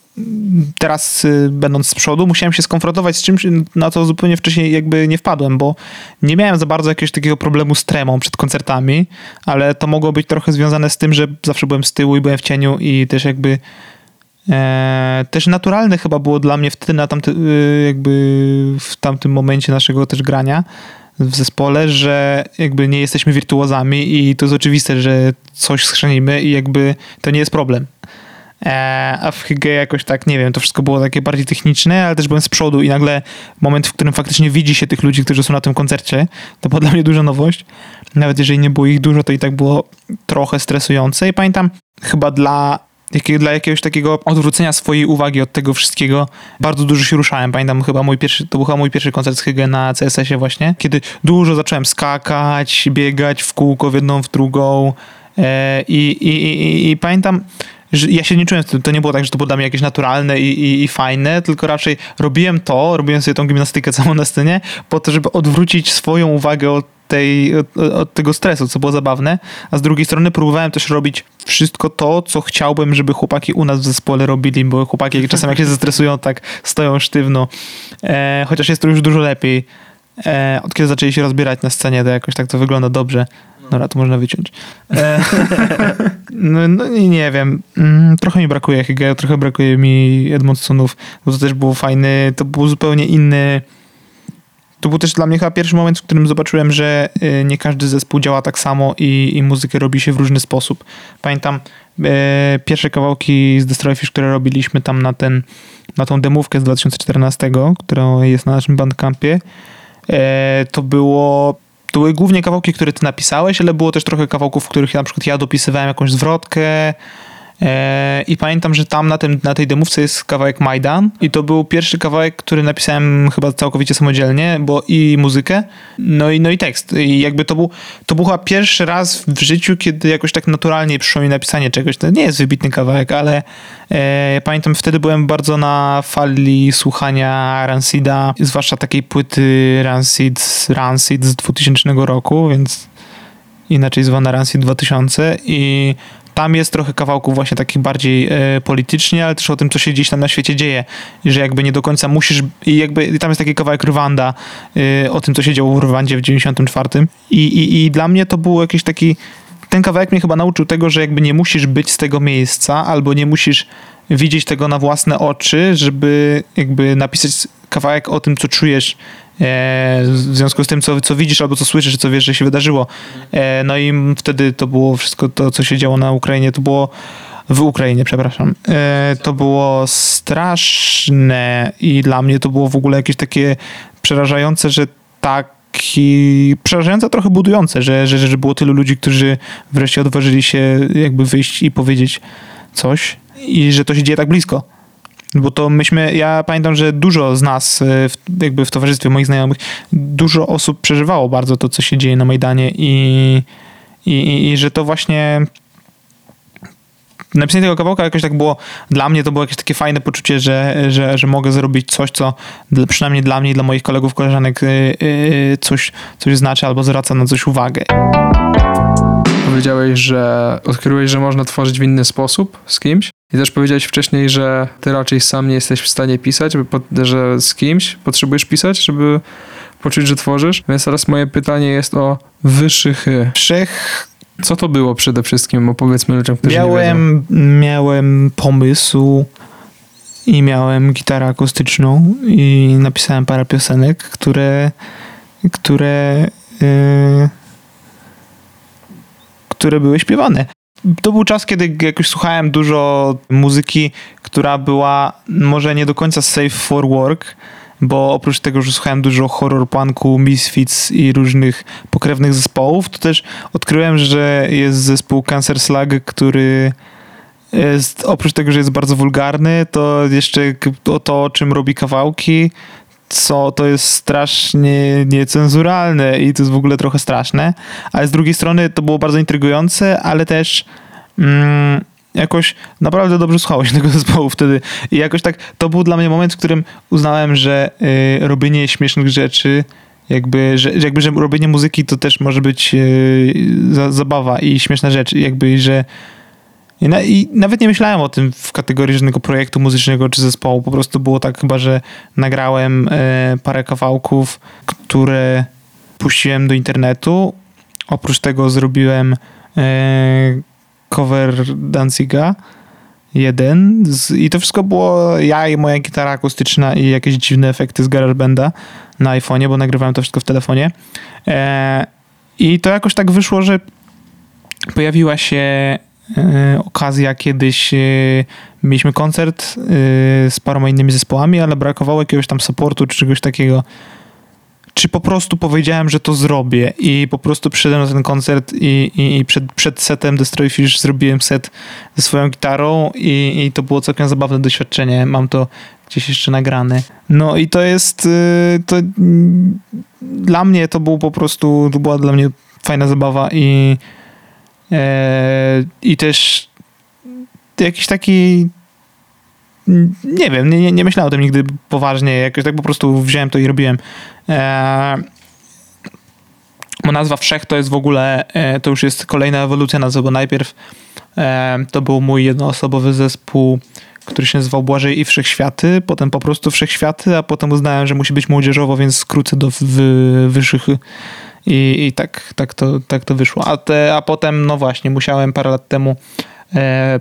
teraz y, będąc z przodu musiałem się skonfrontować z czymś, na co zupełnie wcześniej jakby nie wpadłem, bo nie miałem za bardzo jakiegoś takiego problemu z tremą przed koncertami, ale to mogło być trochę związane z tym, że zawsze byłem z tyłu i byłem w cieniu i też jakby e, też naturalne chyba było dla mnie wtedy na tamty, y, jakby w tamtym momencie naszego też grania, w zespole, że jakby nie jesteśmy wirtuozami i to jest oczywiste, że coś schrzanimy i jakby to nie jest problem. E, a w Hygge jakoś tak, nie wiem, to wszystko było takie bardziej techniczne, ale też byłem z przodu i nagle moment, w którym faktycznie widzi się tych ludzi, którzy są na tym koncercie, to była dla mnie duża nowość. Nawet jeżeli nie było ich dużo, to i tak było trochę stresujące i pamiętam chyba dla dla jakiegoś takiego odwrócenia swojej uwagi od tego wszystkiego bardzo dużo się ruszałem. Pamiętam chyba mój pierwszy, to był chyba mój pierwszy koncert z Hygge na CSS-ie właśnie, kiedy dużo zacząłem skakać, biegać w kółko w jedną, w drugą e, i, i, i, i pamiętam, że ja się nie czułem to nie było tak, że to było dla mnie jakieś naturalne i, i, i fajne, tylko raczej robiłem to, robiłem sobie tą gimnastykę całą na scenie po to, żeby odwrócić swoją uwagę od tej, od, tego stresu, co było zabawne, a z drugiej strony próbowałem też robić wszystko to, co chciałbym, żeby chłopaki u nas w zespole robili, bo chłopaki czasem jak się zestresują, tak stoją sztywno, e, chociaż jest to już dużo lepiej. E, od kiedy zaczęli się rozbierać na scenie, to jakoś tak to wygląda dobrze. Dobra, to można wyciąć. E, <laughs> no, no nie wiem. Mm, trochę mi brakuje Hygge, trochę brakuje mi Edmondsonów, bo to też było fajny, to był zupełnie inny to był też dla mnie chyba pierwszy moment, w którym zobaczyłem, że y, nie każdy zespół działa tak samo i, i muzykę robi się w różny sposób. Pamiętam e, pierwsze kawałki z Destroyfish, które robiliśmy tam na, ten, na tą demówkę z 2014, która jest na naszym bandcampie. E, to było to były głównie kawałki, które ty napisałeś, ale było też trochę kawałków, w których na przykład ja dopisywałem jakąś zwrotkę, I pamiętam, że tam na, tym, na tej demówce jest kawałek Majdan i to był pierwszy kawałek, który napisałem chyba całkowicie samodzielnie, bo i muzykę, no i, no i tekst. I jakby to był, to był chyba pierwszy raz w życiu, kiedy jakoś tak naturalnie przyszło mi napisanie czegoś. To nie jest wybitny kawałek, ale e, pamiętam wtedy byłem bardzo na fali słuchania Rancida, zwłaszcza takiej płyty Rancid, Rancid z 2000 roku, więc inaczej zwana Rancid 2000 i tam jest trochę kawałków właśnie takich bardziej e, politycznie, ale też o tym, co się gdzieś tam na świecie dzieje. I że jakby nie do końca musisz, i jakby tam jest taki kawałek Rwanda e, o tym, co się działo w Rwandzie w 94. I, i, I dla mnie to był jakiś taki, ten kawałek mnie chyba nauczył tego, że jakby nie musisz być z tego miejsca, albo nie musisz widzieć tego na własne oczy, żeby jakby napisać kawałek o tym, co czujesz w związku z tym, co, co widzisz albo co słyszysz, co wiesz, że się wydarzyło. E, no i wtedy to było wszystko to, co się działo na Ukrainie, to było w Ukrainie, przepraszam. E, to było straszne i dla mnie to było w ogóle jakieś takie przerażające, że taki przerażające, trochę budujące, że, że, że było tylu ludzi, którzy wreszcie odważyli się jakby wyjść i powiedzieć coś i że to się dzieje tak blisko. Bo to myśmy, ja pamiętam, że dużo z nas, e, w, jakby w towarzystwie moich znajomych, dużo osób przeżywało bardzo to, co się dzieje na Majdanie i, i, i, że to właśnie napisanie tego kawałka jakoś tak było, dla mnie to było jakieś takie fajne poczucie, że, że, że mogę zrobić coś, co przynajmniej dla mnie i dla moich kolegów, koleżanek e, e, coś, coś znaczy albo zwraca na coś uwagę. Powiedziałeś, że odkryłeś, że można tworzyć w inny sposób z kimś. I też powiedziałeś wcześniej, że ty raczej sam nie jesteś w stanie pisać, że z kimś potrzebujesz pisać, żeby poczuć, że tworzysz. Więc teraz moje pytanie jest o wyszychy. Wszech co to było przede wszystkim? Opowiedzmy ludziom, którzy miałem, nie wiedzą. Miałem pomysł i miałem gitarę akustyczną i napisałem parę piosenek, które które yy, które były śpiewane. To był czas, kiedy jakoś słuchałem dużo muzyki, która była może nie do końca safe for work, bo oprócz tego, że słuchałem dużo horror punku, Misfits i różnych pokrewnych zespołów, to też odkryłem, że jest zespół Cancer Slug, który jest, oprócz tego, że jest bardzo wulgarny, to jeszcze o to, czym robi kawałki, co to jest strasznie niecenzuralne i to jest w ogóle trochę straszne, ale z drugiej strony to było bardzo intrygujące, ale też mm, jakoś naprawdę dobrze słuchało się <laughs> tego zespołu wtedy. I jakoś tak to był dla mnie moment, w którym uznałem, że y, robienie śmiesznych rzeczy jakby że, jakby, że robienie muzyki to też może być y, za, zabawa i śmieszna rzecz, jakby, że i, na, I, nawet nie myślałem o tym w kategorii żadnego projektu muzycznego czy zespołu. Po prostu było tak chyba, że nagrałem e, parę kawałków, które puściłem do internetu. Oprócz tego zrobiłem e, cover Danziga jeden z, i to wszystko było ja i moja gitara akustyczna i jakieś dziwne efekty z GarageBanda na iPhone'ie, bo nagrywałem to wszystko w telefonie. E, I to jakoś tak wyszło, że pojawiła się okazja kiedyś e, mieliśmy koncert e, z paroma innymi zespołami, ale brakowało jakiegoś tam supportu czy czegoś takiego. Czy po prostu powiedziałem, że to zrobię i po prostu przyszedłem na ten koncert i, i, i przed, przed setem Destroy Fish zrobiłem set ze swoją gitarą i, i to było całkiem zabawne doświadczenie. Mam to gdzieś jeszcze nagrane. No i to jest to dla mnie to był po prostu, to była dla mnie fajna zabawa i e, i też jakiś taki nie wiem, nie, nie myślałem o tym nigdy poważnie, jakoś tak po prostu wziąłem to i robiłem. E, bo nazwa Wszech to jest w ogóle, e, to już jest kolejna ewolucja nazwy, bo najpierw e, to był mój jednoosobowy zespół, który się nazywał Błażej i Wszechświaty, potem po prostu Wszechświaty, a potem uznałem, że musi być młodzieżowo, więc skrócę do wy, wyższych i, i tak, tak, to, tak to wyszło. A, te, a potem, no właśnie, musiałem parę lat temu e,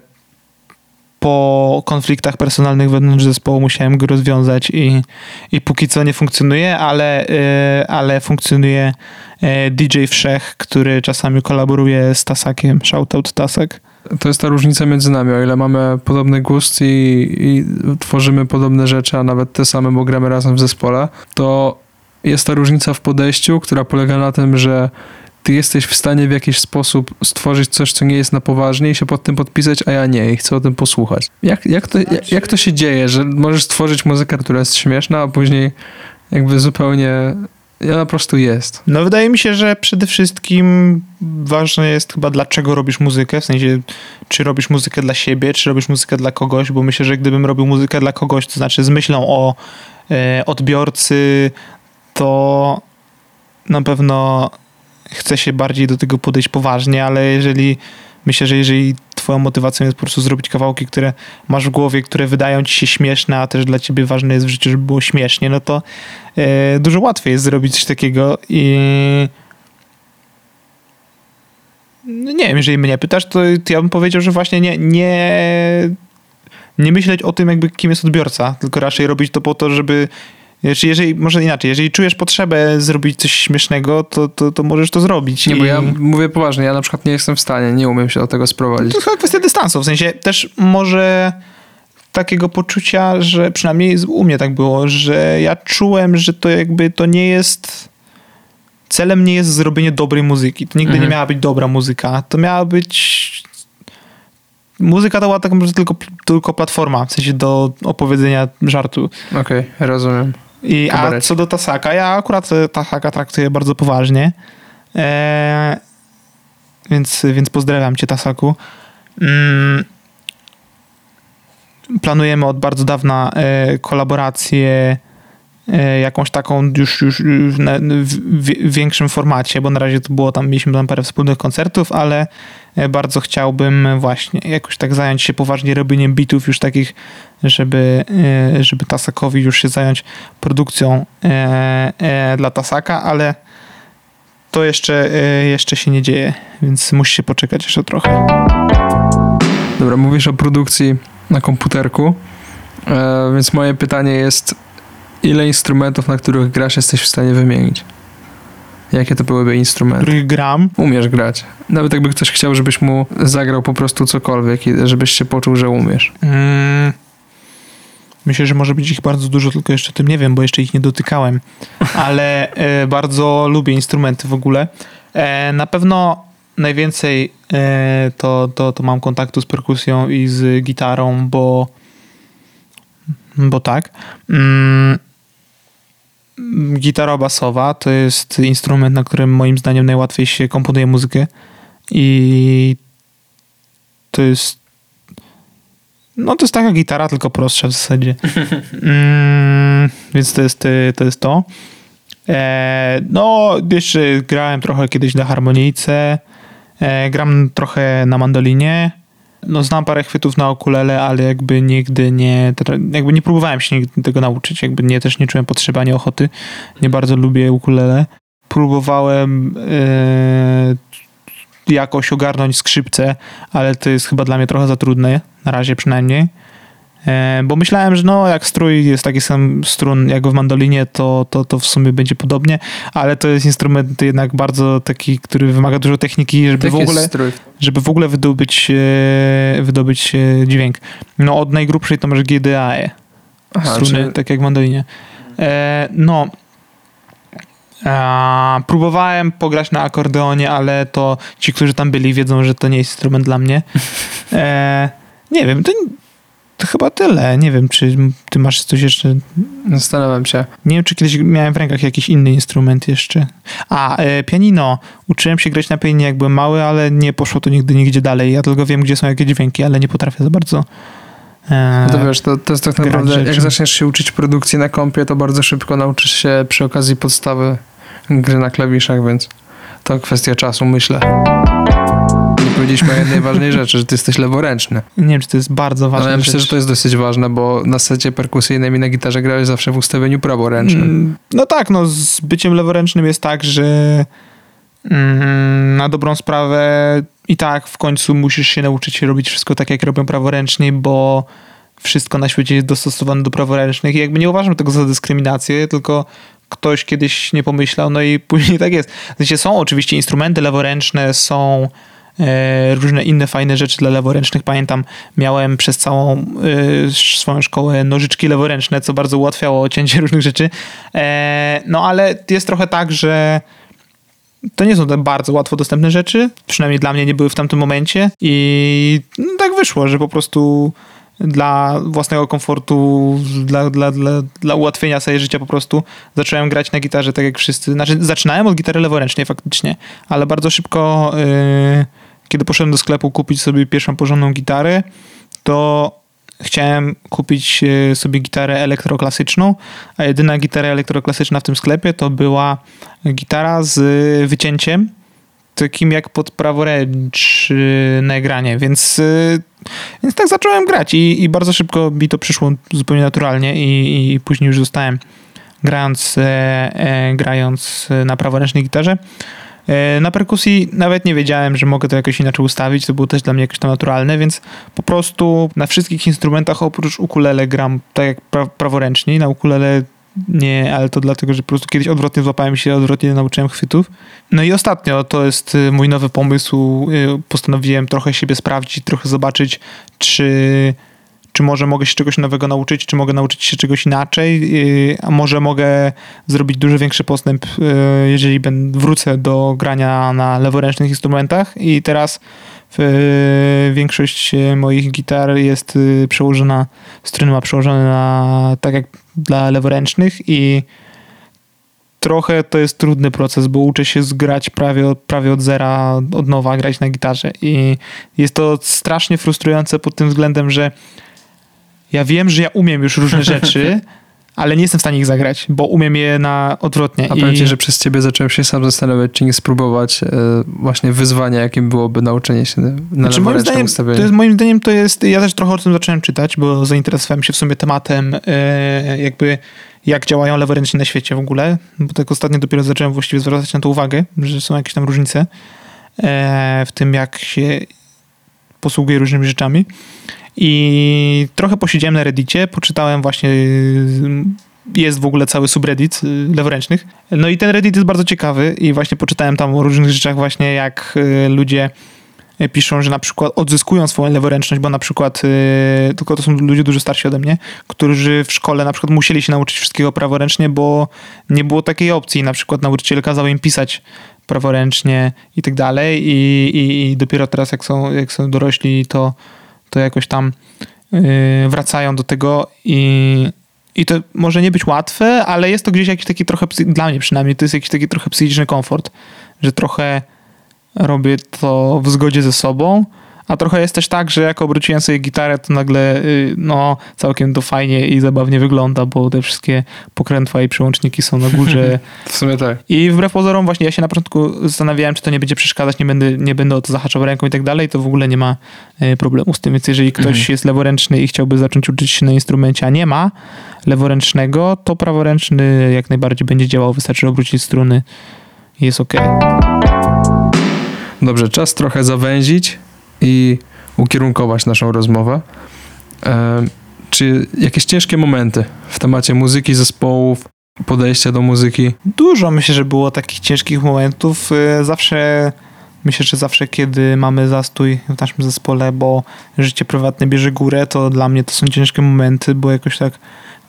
po konfliktach personalnych wewnątrz zespołu musiałem go rozwiązać i, i póki co nie funkcjonuje, ale, e, ale funkcjonuje e, DJ Wszech, który czasami kolaboruje z Tasakiem. Shoutout Tasak. To jest ta różnica między nami, o ile mamy podobny gust i, i tworzymy podobne rzeczy, a nawet te same, bo gramy razem w zespole, to jest ta różnica w podejściu, która polega na tym, że ty jesteś w stanie w jakiś sposób stworzyć coś, co nie jest na poważnie i się pod tym podpisać, a ja nie i chcę o tym posłuchać. Jak, jak, to, jak, jak to się dzieje, że możesz stworzyć muzykę, która jest śmieszna, a później jakby zupełnie ona po prostu jest. No wydaje mi się, że przede wszystkim ważne jest chyba dlaczego robisz muzykę, w sensie czy robisz muzykę dla siebie, czy robisz muzykę dla kogoś, bo myślę, że gdybym robił muzykę dla kogoś, to znaczy z myślą o e, odbiorcy, to na pewno chce się bardziej do tego podejść poważnie, ale jeżeli myślę, że jeżeli twoją motywacją jest po prostu zrobić kawałki, które masz w głowie, które wydają ci się śmieszne, a też dla ciebie ważne jest w życiu, żeby było śmiesznie, no to e, dużo łatwiej jest zrobić coś takiego i no nie wiem, jeżeli mnie pytasz, to, to ja bym powiedział, że właśnie nie, nie, nie myśleć o tym, jakby kim jest odbiorca, tylko raczej robić to po to, żeby znaczy, jeżeli, może inaczej, jeżeli czujesz potrzebę zrobić coś śmiesznego, to, to, to możesz to zrobić. Nie, I... bo ja mówię poważnie, ja na przykład nie jestem w stanie, nie umiem się do tego sprowadzić. To chyba kwestia dystansu, w sensie też może takiego poczucia, że przynajmniej u mnie tak było, że ja czułem, że to jakby to nie jest celem nie jest zrobienie dobrej muzyki. To nigdy Mhm. nie miała być dobra muzyka. To miała być muzyka to była tak naprawdę tylko, tylko platforma, w sensie do opowiedzenia żartu. Okej, rozumiem. I, a co do Tasaka, ja akurat e, Tasaka traktuję bardzo poważnie. E, więc, więc pozdrawiam cię, Tasaku. Mm, planujemy od bardzo dawna e, kolaborację e, jakąś taką już, już, już na, w, w większym formacie, bo na razie to było tam, mieliśmy tam parę wspólnych koncertów, ale bardzo chciałbym właśnie jakoś tak zająć się poważnie robieniem bitów już takich, żeby, e, żeby Tasakowi już się zająć produkcją e, e, dla Tasaka, ale to jeszcze, e, jeszcze się nie dzieje, więc musi się poczekać jeszcze trochę. Dobra, mówisz o produkcji na komputerku, e, więc moje pytanie jest, ile instrumentów, na których grasz, jesteś w stanie wymienić? Jakie to byłyby instrumenty? Których gram, Umiesz grać. Nawet jakby ktoś chciał, żebyś mu zagrał po prostu cokolwiek, i żebyś się poczuł, że umiesz. Mm, Myślę, że może być ich bardzo dużo, tylko jeszcze o tym nie wiem, bo jeszcze ich nie dotykałem. Ale e, bardzo lubię instrumenty w ogóle. E, na pewno najwięcej e, to, to, to mam kontaktu z perkusją i z gitarą, bo, bo tak. Mm, gitara basowa to jest instrument, na którym moim zdaniem najłatwiej się komponuje muzykę. I to jest no to jest taka gitara, tylko prostsza w zasadzie. <laughs> Mm, więc to jest, to jest to. E, no, jeszcze grałem trochę kiedyś na harmonijce. E, gram trochę na mandolinie. No, znam parę chwytów na ukulele, ale jakby nigdy nie, jakby nie próbowałem się nigdy tego nauczyć. Jakby nie, też nie czułem potrzeby ani ochoty. Nie bardzo lubię ukulele. Próbowałem e, jakoś ogarnąć skrzypce, ale to jest chyba dla mnie trochę za trudne, na razie przynajmniej. E, bo myślałem, że no jak strój jest taki sam strun jak w mandolinie, to, to, to w sumie będzie podobnie, ale to jest instrument jednak bardzo taki, który wymaga dużo techniki, żeby w ogóle żeby w ogóle wydobyć, e, wydobyć e, dźwięk. No od najgrubszej to masz GDAE, struny, czyli- tak jak w mandolinie. No, a, próbowałem pograć na akordeonie, ale to ci, którzy tam byli, wiedzą, że to nie jest instrument dla mnie. <laughs> E, nie wiem, to, to chyba tyle. Nie wiem, czy ty masz coś jeszcze... Zastanawiam się. Nie wiem, czy kiedyś miałem w rękach jakiś inny instrument jeszcze. A, e, pianino. Uczyłem się grać na pianinie, jak byłem mały, ale nie poszło to nigdy nigdzie dalej. Ja tylko wiem, gdzie są jakie dźwięki, ale nie potrafię za bardzo. E, No to wiesz, to, to jest tak naprawdę, jak rzeczy. zaczniesz się uczyć produkcji na kompie, to bardzo szybko nauczysz się przy okazji podstawy gry na klawiszach, więc to kwestia czasu, myślę. Powiedzieliśmy o jednej ważnej rzeczy, że ty jesteś leworęczny. nie wiem, czy to jest bardzo ważne. Ale ja myślę, że to jest dosyć ważne, bo na secie perkusyjnym i na gitarze grałeś zawsze w ustawieniu praworęcznym. Mm, No tak, no z byciem leworęcznym jest tak, że mm, na dobrą sprawę i tak w końcu musisz się nauczyć robić wszystko tak, jak robią praworęczni, bo wszystko na świecie jest dostosowane do praworęcznych i jakby nie uważam tego za dyskryminację, tylko ktoś kiedyś nie pomyślał, no i <laughs> później tak jest. Sensie są oczywiście instrumenty leworęczne, są różne inne fajne rzeczy dla leworęcznych. Pamiętam, miałem przez całą e, swoją szkołę nożyczki leworęczne, co bardzo ułatwiało cięcie różnych rzeczy. E, no ale jest trochę tak, że to nie są te bardzo łatwo dostępne rzeczy, przynajmniej dla mnie nie były w tamtym momencie i tak wyszło, że po prostu dla własnego komfortu, dla, dla, dla, dla ułatwienia sobie życia po prostu zacząłem grać na gitarze tak jak wszyscy. Znaczy zaczynałem od gitary leworęcznej faktycznie, ale bardzo szybko yy, kiedy poszedłem do sklepu kupić sobie pierwszą porządną gitarę, to chciałem kupić yy, sobie gitarę elektroklasyczną, a jedyna gitara elektroklasyczna w tym sklepie to była gitara z wycięciem takim jak pod praworęczne granie, więc, y, więc tak zacząłem grać i, i bardzo szybko mi to przyszło zupełnie naturalnie i, i później już zostałem grając, e, e, grając na praworęcznej gitarze. E, Na perkusji nawet nie wiedziałem, że mogę to jakoś inaczej ustawić, to było też dla mnie jakoś tam naturalne, więc po prostu na wszystkich instrumentach oprócz ukulele gram tak jak pra praworęcznie, na ukulele nie, ale to dlatego, że po prostu kiedyś odwrotnie złapałem się, odwrotnie nauczyłem chwytów. No i ostatnio to jest y, mój nowy pomysł. y, Postanowiłem trochę siebie sprawdzić, trochę zobaczyć, czy, czy może mogę się czegoś nowego nauczyć, czy mogę nauczyć się czegoś inaczej, y, a może mogę zrobić dużo większy postęp, y, jeżeli wrócę do grania na leworęcznych instrumentach. I teraz w, większość moich gitar jest y, przełożona, struny ma przełożone na tak jak dla leworęcznych i trochę to jest trudny proces, bo uczę się zgrać prawie prawie od zera, od nowa grać na gitarze. I jest to strasznie frustrujące pod tym względem, że ja wiem, że ja umiem już różne <laughs> rzeczy, ale nie jestem w stanie ich zagrać, bo umiem je na odwrotnie. A I- powiem ci, że przez ciebie zacząłem się sam zastanawiać, czy nie spróbować e, właśnie wyzwania, jakim byłoby nauczenie się na Znaczy, moim zdaniem, ustawieniu. to jest, moim zdaniem to jest, ja też trochę o tym zacząłem czytać, bo zainteresowałem się w sumie tematem e, jakby jak działają leworęczni na świecie w ogóle, bo tak ostatnio dopiero zacząłem właściwie zwracać na to uwagę, że są jakieś tam różnice e, w tym, jak się posługuje różnymi rzeczami. I trochę posiedziałem na Reddicie, poczytałem właśnie y, jest w ogóle cały subreddit y, leworęcznych. No i ten Reddit jest bardzo ciekawy i właśnie poczytałem tam o różnych rzeczach właśnie jak y, ludzie piszą, że na przykład odzyskują swoją leworęczność, bo na przykład, tylko to są ludzie dużo starsi ode mnie, którzy w szkole na przykład musieli się nauczyć wszystkiego praworęcznie, bo nie było takiej opcji. Na przykład nauczyciel kazał im pisać praworęcznie i tak dalej i, i, i dopiero teraz jak są, jak są dorośli, to, to jakoś tam y, wracają do tego i, i to może nie być łatwe, ale jest to gdzieś jakiś taki trochę, dla mnie przynajmniej, to jest jakiś taki trochę psychiczny komfort, że trochę robię to w zgodzie ze sobą, a trochę jest też tak, że jak obróciłem sobie gitarę, to nagle y, no całkiem to fajnie i zabawnie wygląda, bo te wszystkie pokrętła i przełączniki są na górze. <laughs> W sumie tak. I wbrew pozorom właśnie ja się na początku zastanawiałem, czy to nie będzie przeszkadzać, nie będę, nie będę o to zahaczał ręką i tak dalej, to w ogóle nie ma e, problemu z tym. Więc jeżeli ktoś Mhm. jest leworęczny i chciałby zacząć uczyć się na instrumencie, a nie ma leworęcznego, to praworęczny jak najbardziej będzie działał, wystarczy obrócić struny i jest ok. Dobrze, czas trochę zawęzić i ukierunkować naszą rozmowę. E, czy jakieś ciężkie momenty w temacie muzyki, zespołów, podejścia do muzyki? Dużo myślę, że było takich ciężkich momentów. Y, Zawsze, myślę, że zawsze kiedy mamy zastój w naszym zespole, bo życie prywatne bierze górę, to dla mnie to są ciężkie momenty, bo jakoś tak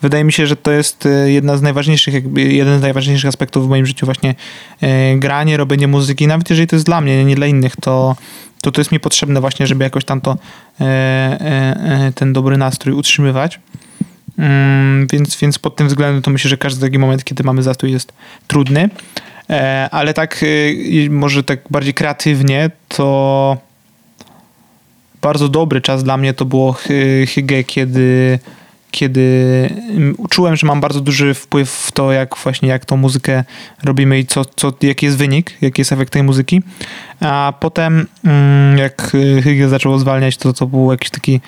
wydaje mi się, że to jest y, jedna z najważniejszych, jakby jeden z najważniejszych aspektów w moim życiu właśnie y, granie, robienie muzyki, nawet jeżeli to jest dla mnie, nie dla innych, to to, to jest mi potrzebne właśnie, żeby jakoś tam to e, e, e, ten dobry nastrój utrzymywać. Mm, więc, więc pod tym względem to myślę, że każdy taki moment, kiedy mamy zastój jest trudny. E, ale tak e, może tak bardziej kreatywnie, to bardzo dobry czas dla mnie to było Hy- Hygge, kiedy kiedy mm, czułem, że mam bardzo duży wpływ w to, jak właśnie jak tą muzykę robimy i co, co, jaki jest wynik, jaki jest efekt tej muzyki. A potem mm, jak Hygge zaczęło zwalniać, to to był jakiś taki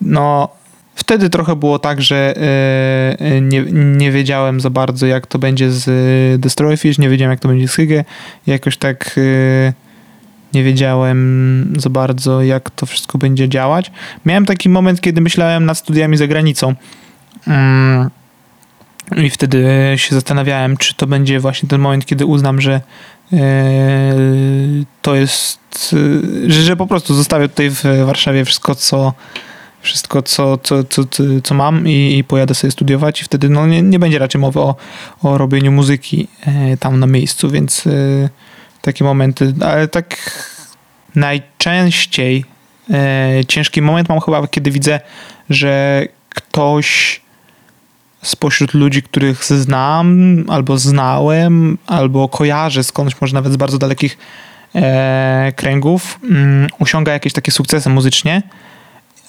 no wtedy trochę było tak, że e, e, nie, nie wiedziałem za bardzo, jak to będzie z Destroyfish, nie wiedziałem, jak to będzie z Hygge. Jakoś tak nie wiedziałem za bardzo, jak to wszystko będzie działać. Miałem taki moment, kiedy myślałem nad studiami za granicą. Mm, I wtedy się zastanawiałem, czy to będzie właśnie ten moment, kiedy uznam, że e, to jest, e, że, po prostu zostawię tutaj w Warszawie wszystko, co wszystko, co, co, co, co, mam i, pojadę sobie studiować i wtedy no, nie, nie będzie raczej mowy o, o robieniu muzyki e, tam na miejscu, więc takie momenty, ale tak najczęściej e, ciężki moment mam chyba, kiedy widzę, że ktoś spośród ludzi, których znam, albo znałem, albo kojarzę skądś, może nawet z bardzo dalekich e, kręgów, mm, osiąga jakieś takie sukcesy muzycznie,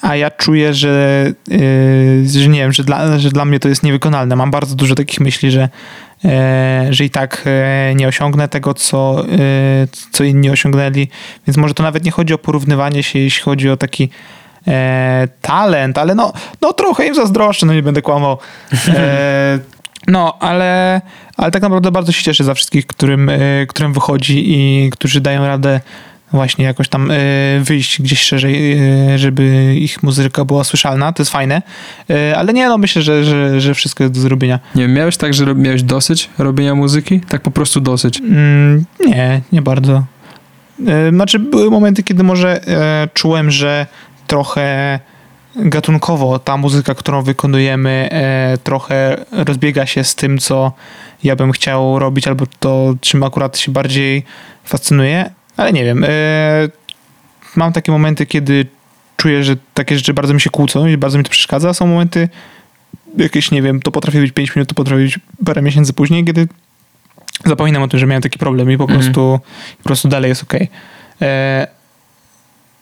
a ja czuję, że, yy, że nie wiem, że dla, że dla mnie to jest niewykonalne. Mam bardzo dużo takich myśli, że, e, że i tak e, nie osiągnę tego, co, e, co inni osiągnęli. Więc może to nawet nie chodzi o porównywanie się, jeśli chodzi o taki e, talent, ale no, no trochę im zazdroszczę, no nie będę kłamał. E, <laughs> no, ale, ale tak naprawdę bardzo się cieszę za wszystkich, którym, e, którym wychodzi i którzy dają radę właśnie jakoś tam e, wyjść gdzieś szerzej, e, żeby ich muzyka była słyszalna. To jest fajne. E, ale nie, no myślę, że, że, że wszystko jest do zrobienia. Nie wiem, miałeś tak, że miałeś dosyć robienia muzyki? Tak po prostu dosyć. Mm, nie, nie bardzo. Znaczy, były momenty, kiedy może czułem, że trochę gatunkowo ta muzyka, którą wykonujemy, e, trochę rozbiega się z tym, co ja bym chciał robić, albo to, czym akurat się bardziej fascynuję, ale nie wiem. E, mam takie momenty, kiedy czuję, że takie rzeczy bardzo mi się kłócą i bardzo mi to przeszkadza. Są momenty jakieś, nie wiem, to potrafi być 5 minut, to potrafi być parę miesięcy później, kiedy zapominam o tym, że miałem taki problem i po Mhm. prostu, po prostu dalej jest okej. E,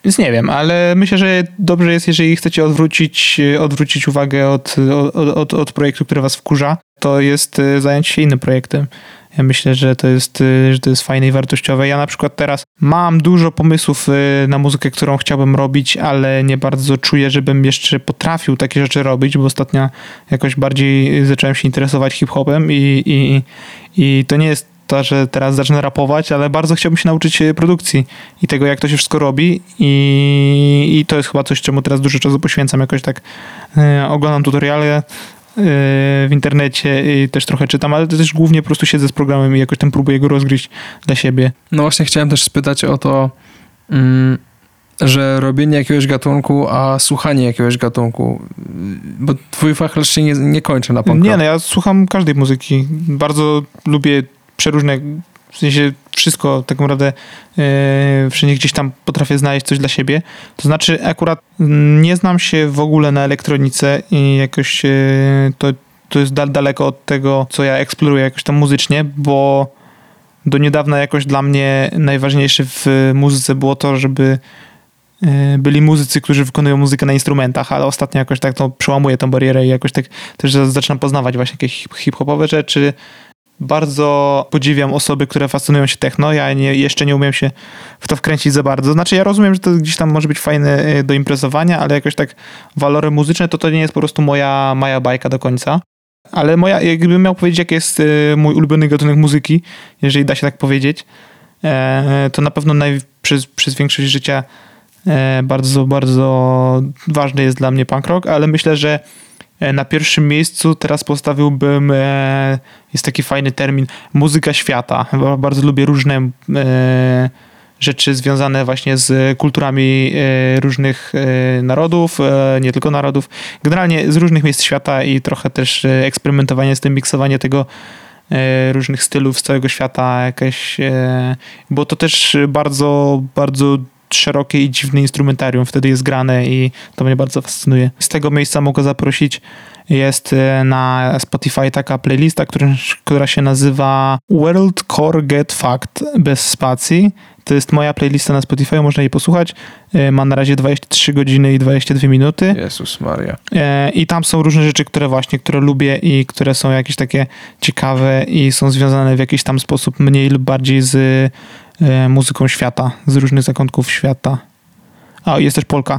Więc nie wiem, ale myślę, że dobrze jest, jeżeli chcecie odwrócić, odwrócić uwagę od, od, od, od projektu, który was wkurza, to jest e, zająć się innym projektem. Ja myślę, że to jest, e, że to jest fajne i wartościowe. Ja na przykład teraz mam dużo pomysłów e, na muzykę, którą chciałbym robić, ale nie bardzo czuję, żebym jeszcze potrafił takie rzeczy robić, bo ostatnio jakoś bardziej zacząłem się interesować hip-hopem i, i, i to nie jest to, że teraz zacznę rapować, ale bardzo chciałbym się nauczyć produkcji i tego, jak to się wszystko robi i, i to jest chyba coś, czemu teraz dużo czasu poświęcam. Jakoś tak oglądam tutoriale w internecie i też trochę czytam, ale też głównie po prostu siedzę z programem i jakoś tam próbuję go rozgryźć dla siebie. No właśnie chciałem też spytać o to, mm, że robienie jakiegoś gatunku, a słuchanie jakiegoś gatunku, bo twój fachlarz się nie, nie kończy na punkt. Nie, no ja słucham każdej muzyki. Bardzo lubię przeróżne, w sensie wszystko tak naprawdę e, wszędzie gdzieś tam potrafię znaleźć coś dla siebie. To znaczy akurat nie znam się w ogóle na elektronice i jakoś e, to, to jest dal, daleko od tego, co ja eksploruję jakoś tam muzycznie, bo do niedawna jakoś dla mnie najważniejsze w muzyce było to, żeby e, byli muzycy, którzy wykonują muzykę na instrumentach, ale ostatnio jakoś tak to przełamuję tą barierę i jakoś tak też zaczynam poznawać właśnie jakieś hip- hip-hopowe rzeczy. Bardzo podziwiam osoby, które fascynują się techno. Ja nie, jeszcze nie umiem się w to wkręcić za bardzo. Znaczy ja rozumiem, że to gdzieś tam może być fajne e, do imprezowania, ale jakoś tak walory muzyczne to to nie jest po prostu moja, moja bajka do końca. Ale moja, jakbym miał powiedzieć, jaki jest e, mój ulubiony gatunek muzyki, jeżeli da się tak powiedzieć, e, to na pewno naj, przez, przez większość życia bardzo, bardzo ważny jest dla mnie punk rock, ale myślę, że na pierwszym miejscu teraz postawiłbym, e, jest taki fajny termin, muzyka świata. Ba- Bardzo lubię różne e, rzeczy związane właśnie z kulturami e, różnych e, narodów, e, nie tylko narodów, generalnie z różnych miejsc świata i trochę też e, eksperymentowanie z tym, miksowanie tego e, różnych stylów z całego świata, jakieś, e, bo to też bardzo, bardzo szerokie i dziwne instrumentarium wtedy jest grane i to mnie bardzo fascynuje. Z tego miejsca mogę zaprosić jest e, na Spotify taka playlista, która, która się nazywa World Core Get Fact bez spacji. To jest moja playlista na Spotify, można jej posłuchać. E, Ma na razie 23 godziny i 22 minuty. Jezus Maria. E, I tam są różne rzeczy, które właśnie, które lubię i które są jakieś takie ciekawe i są związane w jakiś tam sposób mniej lub bardziej z muzyką świata, z różnych zakątków świata. A, jest też Polka.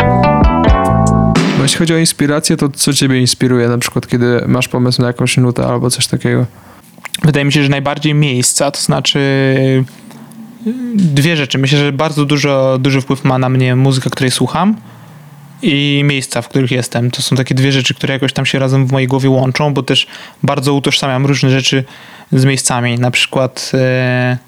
Jeśli chodzi o inspirację, to co ciebie inspiruje? Na przykład, kiedy masz pomysł na jakąś nutę albo coś takiego. Wydaje mi się, że najbardziej miejsca, to znaczy y, dwie rzeczy. Myślę, że bardzo dużo, duży wpływ ma na mnie muzyka, której słucham i miejsca, w których jestem. To są takie dwie rzeczy, które jakoś tam się razem w mojej głowie łączą, bo też bardzo utożsamiam różne rzeczy z miejscami. Na przykład e,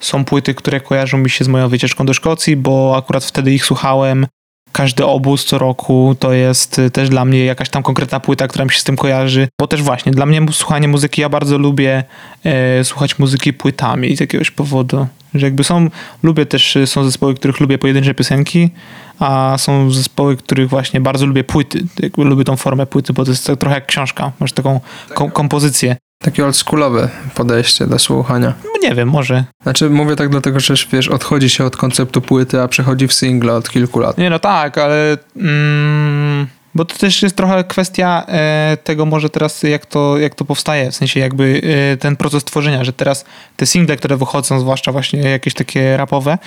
są płyty, które kojarzą mi się z moją wycieczką do Szkocji, bo akurat wtedy ich słuchałem. Każdy obóz co roku to jest y, też dla mnie jakaś tam konkretna płyta, która mi się z tym kojarzy. Bo też właśnie, dla mnie słuchanie muzyki, ja bardzo lubię e, słuchać muzyki płytami z jakiegoś powodu. Że jakby są, lubię też, y, są zespoły, których lubię pojedyncze piosenki, a są zespoły, których właśnie bardzo lubię płyty. Jakby lubię tą formę płyty, bo to jest tak trochę jak książka. Masz taką kom- kompozycję. Takie oldschoolowe podejście do słuchania. No nie wiem, może. Znaczy, mówię tak dlatego, że wiesz, odchodzi się od konceptu płyty, a przechodzi w single od kilku lat. Nie, no tak, ale. Mm, bo to też jest trochę kwestia e, tego, może teraz, jak to, jak to powstaje. W sensie, jakby e, ten proces tworzenia, że teraz te single, które wychodzą, zwłaszcza właśnie jakieś takie rapowe,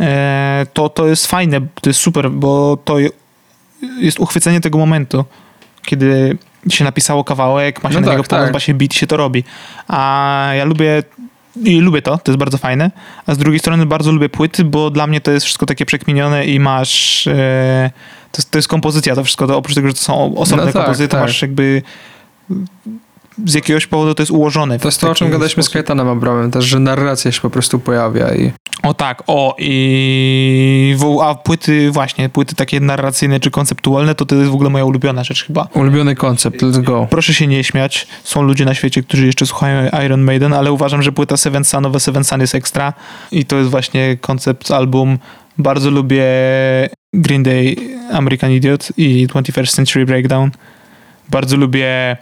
e, to, to jest fajne, to jest super, bo to je- jest uchwycenie tego momentu, kiedy się napisało kawałek, ma się No na tak, niego pomysł, tak. ma się beat, się to robi. A ja lubię i lubię to, to jest bardzo fajne, a z drugiej strony bardzo lubię płyty, bo dla mnie to jest wszystko takie przekminione i masz e, to, jest- to jest kompozycja, to wszystko, to oprócz tego, że to są osobne No tak, kompozycje, to tak. masz jakby z jakiegoś powodu to jest ułożone. To jest to, o czym gadaliśmy z sposób. Kajtanem Abramem też, że narracja się po prostu pojawia i O tak, o i a płyty właśnie, płyty takie narracyjne czy konceptualne, to to jest w ogóle moja ulubiona rzecz chyba. ulubiony koncept, let's go. Proszę się nie śmiać. Są ludzie na świecie, którzy jeszcze słuchają Iron Maiden, ale uważam, że płyta Seven Sun, nowe Seven Sun jest ekstra. I to jest właśnie koncept album. Bardzo lubię Green Day, American Idiot i 21st Century Breakdown. Bardzo lubię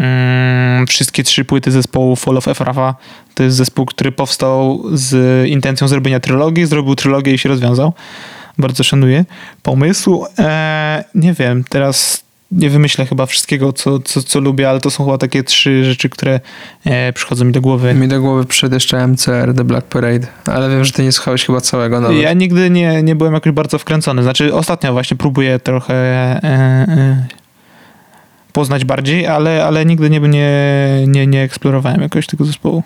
mm, wszystkie trzy płyty zespołu Fall of Efrafa. To jest zespół, który powstał z intencją zrobienia trylogii, zrobił trylogię i się rozwiązał. Bardzo szanuję pomysł. E, nie wiem, teraz nie wymyślę chyba wszystkiego, co, co, co lubię, ale to są chyba takie trzy rzeczy, które e, przychodzą mi do głowy. Mi do głowy przyszedł jeszcze MCR, The Black Parade, ale wiem, że ty nie słuchałeś chyba całego nawet. Ja nigdy nie, nie byłem jakoś bardzo wkręcony. Znaczy, ostatnio właśnie próbuję trochę e, e, poznać bardziej, ale, ale nigdy nie, nie, nie, nie eksplorowałem jakoś tego zespołu.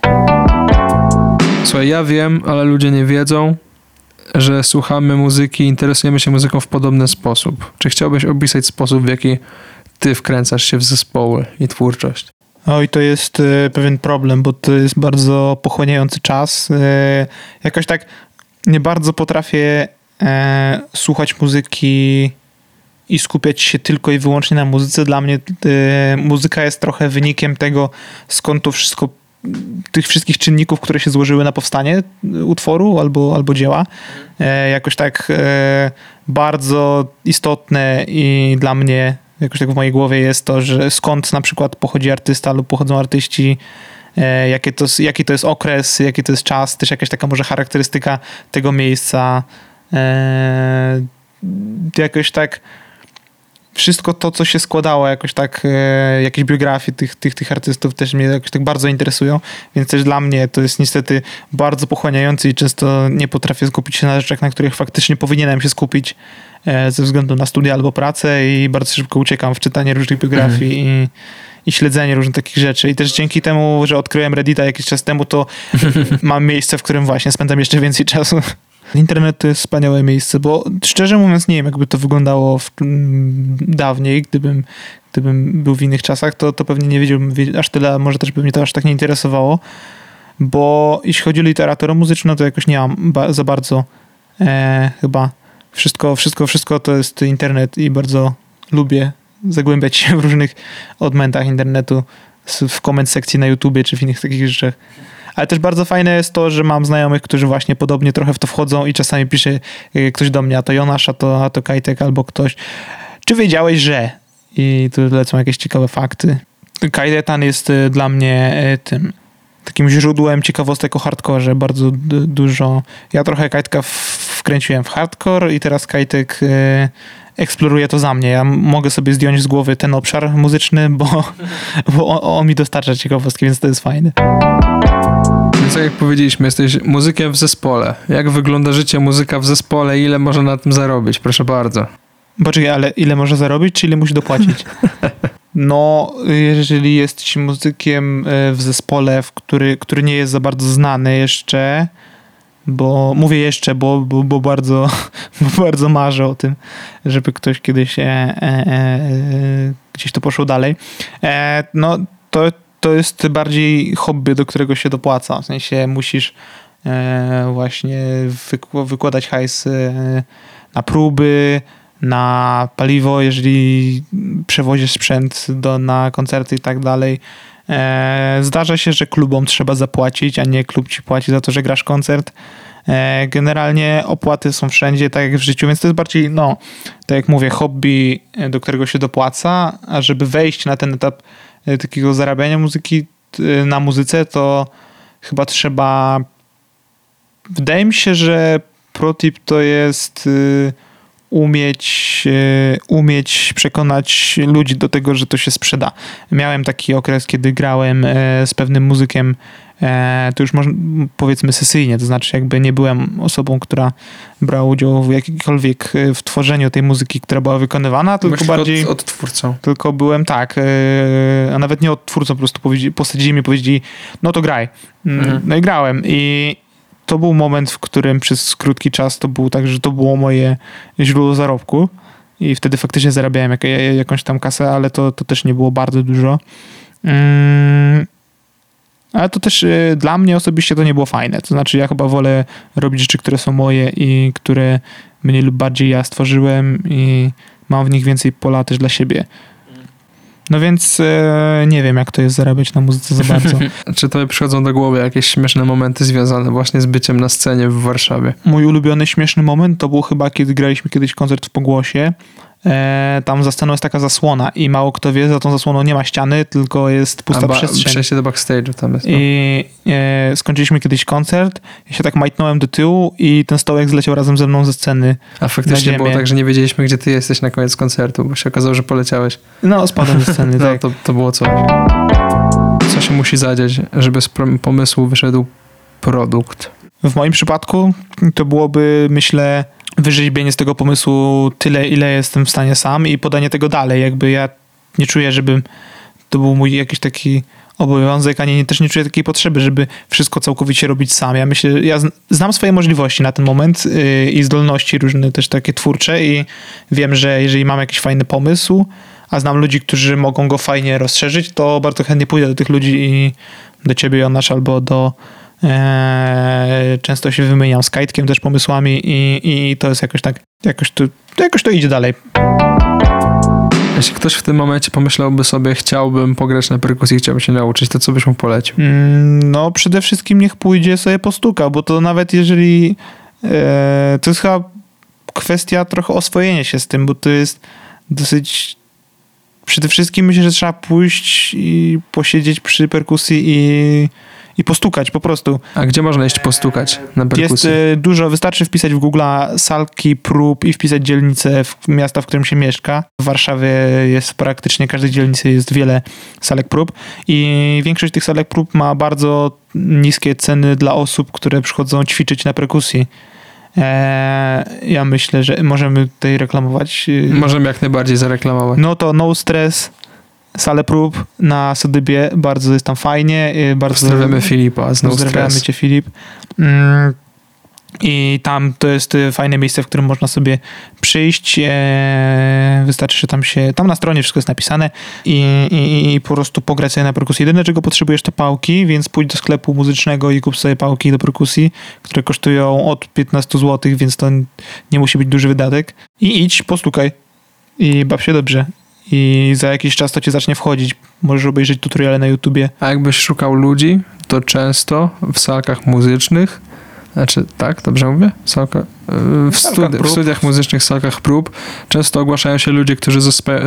Słuchaj, ja wiem, ale ludzie nie wiedzą, że słuchamy muzyki, interesujemy się muzyką w podobny sposób. Czy chciałbyś opisać sposób, w jaki ty wkręcasz się w zespoły i twórczość? Oj, to jest e, pewien problem, bo to jest bardzo pochłaniający czas. E, jakoś tak nie bardzo potrafię e, słuchać muzyki i skupiać się tylko i wyłącznie na muzyce. Dla mnie e, muzyka jest trochę wynikiem tego, skąd to wszystko, tych wszystkich czynników, które się złożyły na powstanie utworu albo, albo dzieła. E, jakoś tak e, bardzo istotne i dla mnie jakoś tak w mojej głowie jest to, że skąd na przykład pochodzi artysta lub pochodzą artyści, e, jakie to, jaki to jest okres, jaki to jest czas, też jakaś taka może charakterystyka tego miejsca. Jakoś tak wszystko to, co się składało, jakoś tak, e, jakieś biografie tych, tych, tych artystów też mnie jakoś tak bardzo interesują, więc też dla mnie to jest niestety bardzo pochłaniające i często nie potrafię skupić się na rzeczach, na których faktycznie powinienem się skupić e, ze względu na studia albo pracę i bardzo szybko uciekam w czytanie różnych biografii i, i śledzenie różnych takich rzeczy. I też dzięki temu, że odkryłem Reddita jakiś czas temu, to <laughs> mam miejsce, w którym właśnie spędzam jeszcze więcej czasu. Internet to jest wspaniałe miejsce, bo szczerze mówiąc nie wiem, jakby to wyglądało w, mm, dawniej, gdybym, gdybym był w innych czasach, to, to pewnie nie wiedziałbym wie- aż tyle, może też by mnie to aż tak nie interesowało, bo jeśli chodzi o literaturę muzyczną, to jakoś nie mam ba- za bardzo e, chyba wszystko, wszystko, wszystko to jest internet i bardzo lubię zagłębiać się w różnych odmętach internetu, w comment sekcji na YouTubie czy w innych takich rzeczach. Ale też bardzo fajne jest to, że mam znajomych, którzy właśnie podobnie trochę w to wchodzą i czasami pisze y, ktoś do mnie, a to Jonasz, a to, a to Kajtek albo ktoś. Czy wiedziałeś, że? I tu lecą jakieś ciekawe fakty. Kajdetan jest y, dla mnie y, tym takim źródłem ciekawostek o hardkorze. Bardzo dużo. Ja trochę Kajtka wkręciłem w hardcore i teraz Kajtek eksploruje to za mnie. Ja mogę sobie zdjąć z głowy ten obszar muzyczny, bo, <laughs> bo on, on mi dostarcza ciekawostki, więc to jest fajne. Więc tak jak powiedzieliśmy, jesteś muzykiem w zespole. Jak wygląda życie muzyka w zespole i ile można na tym zarobić? Proszę bardzo. Poczekaj, ale ile może zarobić, czy ile musi dopłacić? <laughs> No, jeżeli jesteś muzykiem e, w zespole, w który, który nie jest za bardzo znany jeszcze, bo mówię jeszcze, bo, bo, bo, bardzo, <laughs> bo bardzo marzę o tym, żeby ktoś kiedyś e, e, e, gdzieś to poszło dalej. E, no, to, to jest bardziej hobby, do którego się dopłaca. W sensie musisz e, właśnie wyk- wykładać hajs e, na próby, na paliwo, jeżeli przewozisz sprzęt do, na koncerty i tak dalej. E, zdarza się, że klubom trzeba zapłacić, a nie klub ci płaci za to, że grasz koncert. E, generalnie opłaty są wszędzie, tak jak w życiu, więc to jest bardziej, no, tak jak mówię, hobby, e, do którego się dopłaca, a żeby wejść na ten etap takiego zarabiania muzyki na muzyce, to chyba trzeba. Wydaje mi się, że protip to jest y, umieć, y, umieć przekonać ludzi do tego, że to się sprzeda. Miałem taki okres, kiedy grałem e, z pewnym muzykiem, e, to już można, powiedzmy sesyjnie, to znaczy jakby nie byłem osobą, która brała udział w jakikolwiek e, w tworzeniu tej muzyki, która była wykonywana, tylko Byłeś bardziej... Od, odtwórcą. Tylko byłem tak, e, a nawet nie odtwórcą, po prostu posadzili mnie, powiedzieli, no to graj. Mm, Mhm. No i grałem i to był moment, w którym przez krótki czas to było tak, że to było moje źródło zarobku i wtedy faktycznie zarabiałem jak, jakąś tam kasę, ale to, to też nie było bardzo dużo. Mm, ale to też e, dla mnie osobiście to nie było fajne. To znaczy ja chyba wolę robić rzeczy, które są moje i które mniej lub bardziej ja stworzyłem i mam w nich więcej pola też dla siebie. No więc e, nie wiem, jak to jest zarabiać na muzyce za bardzo. <laughs> Czy tobie przychodzą do głowy jakieś śmieszne momenty związane właśnie z byciem na scenie w Warszawie? Mój ulubiony śmieszny moment to był chyba, kiedy graliśmy kiedyś koncert w Pogłosie. E, tam za sceną jest taka zasłona i mało kto wie, za tą zasłoną nie ma ściany, tylko jest pusta przestrzeń. Przejście do backstage'u tam jest. No. I e, skończyliśmy kiedyś koncert, ja się tak majtnąłem do tyłu i ten stołek zleciał razem ze mną ze sceny. A faktycznie było tak, że nie wiedzieliśmy, gdzie ty jesteś na koniec koncertu, bo się okazało, że poleciałeś. No, spadłem ze sceny, <laughs> No, tak. to, to było coś. Co się musi zadziać, żeby z pomysłu wyszedł produkt? W moim przypadku to byłoby, myślę, wyrzeźbienie z tego pomysłu tyle, ile jestem w stanie sam i podanie tego dalej. Jakby ja nie czuję, żeby to był mój jakiś taki obowiązek, ani nie, też nie czuję takiej potrzeby, żeby wszystko całkowicie robić sam. Ja myślę, ja zn- znam swoje możliwości na ten moment yy, i zdolności różne też takie twórcze i wiem, że jeżeli mam jakiś fajny pomysł, a znam ludzi, którzy mogą go fajnie rozszerzyć, to bardzo chętnie pójdę do tych ludzi i do ciebie, Jonasz, albo do często się wymieniam z Kajtkiem też pomysłami i, i to jest jakoś tak, jakoś to, jakoś to idzie dalej. Jeśli ktoś w tym momencie pomyślałby sobie, chciałbym pograć na perkusji, chciałbym się nauczyć, to co byś mu polecił? Mm, No przede wszystkim niech pójdzie sobie postuka, bo to nawet jeżeli e, to jest chyba kwestia trochę oswojenia się z tym, bo to jest dosyć przede wszystkim myślę, że trzeba pójść i posiedzieć przy perkusji i, i postukać po prostu. A gdzie można iść postukać na Jest perkusji? e, dużo, wystarczy wpisać w Google salki prób i wpisać dzielnicę w miasta, w którym się mieszka. W Warszawie jest w praktycznie każdej dzielnicy jest wiele salek prób i większość tych salek prób ma bardzo niskie ceny dla osób, które przychodzą ćwiczyć na perkusji. E, ja myślę, że możemy tutaj reklamować. e, Możemy jak najbardziej zareklamować. No to No Stress, salę prób na Sodybie, bardzo jest tam fajnie. e, Bardzo Pozdrawiamy Filipa z No Pozdrawiamy Stress. cię, Filip. Mm, I tam to jest e, fajne miejsce, w którym można sobie przyjść. E, wystarczy, że tam się, tam na stronie wszystko jest napisane i, i, i po prostu pograć sobie na perkusji. Jedyne, czego potrzebujesz, to pałki, więc pójdź do sklepu muzycznego i kup sobie pałki do perkusji, które kosztują od 15 zł, więc to nie musi być duży wydatek. I idź, postukaj i baw się dobrze. I za jakiś czas to ci zacznie wchodzić. Możesz obejrzeć tutoriale na YouTubie. A jakbyś szukał ludzi, to często w salkach muzycznych, znaczy tak, dobrze mówię? Salka, w, Salkach studi- w studiach muzycznych, salkach prób często ogłaszają się ludzie, którzy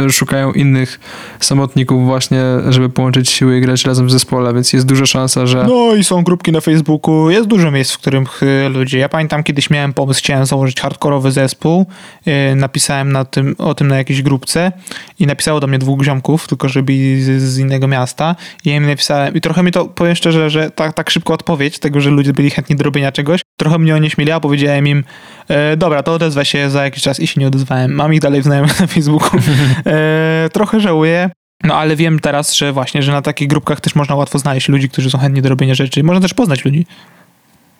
szukają innych samotników właśnie, żeby połączyć siły i grać razem w zespole, więc jest duża szansa, że No i są grupki na Facebooku, jest dużo miejsc, w których y, ludzie. Ja pamiętam kiedyś miałem pomysł, chciałem założyć hardkorowy zespół, y, napisałem na tym, o tym na jakiejś grupce i napisało do mnie dwóch ziomków, tylko że byli z, z innego miasta i ja im napisałem i trochę mi to, powiem szczerze, że tak, tak szybko odpowiedź tego, że ludzie byli chętni do robienia czegoś, trochę mnie onieśmieliła, powiedziałem im, e, dobra, to odezwę się za jakiś czas i się nie odezwałem. Mam ich dalej w znajomych na Facebooku. <laughs> E, trochę żałuję, no ale wiem teraz, że właśnie, że na takich grupkach też można łatwo znaleźć ludzi, którzy są chętni do robienia rzeczy. Można też poznać ludzi.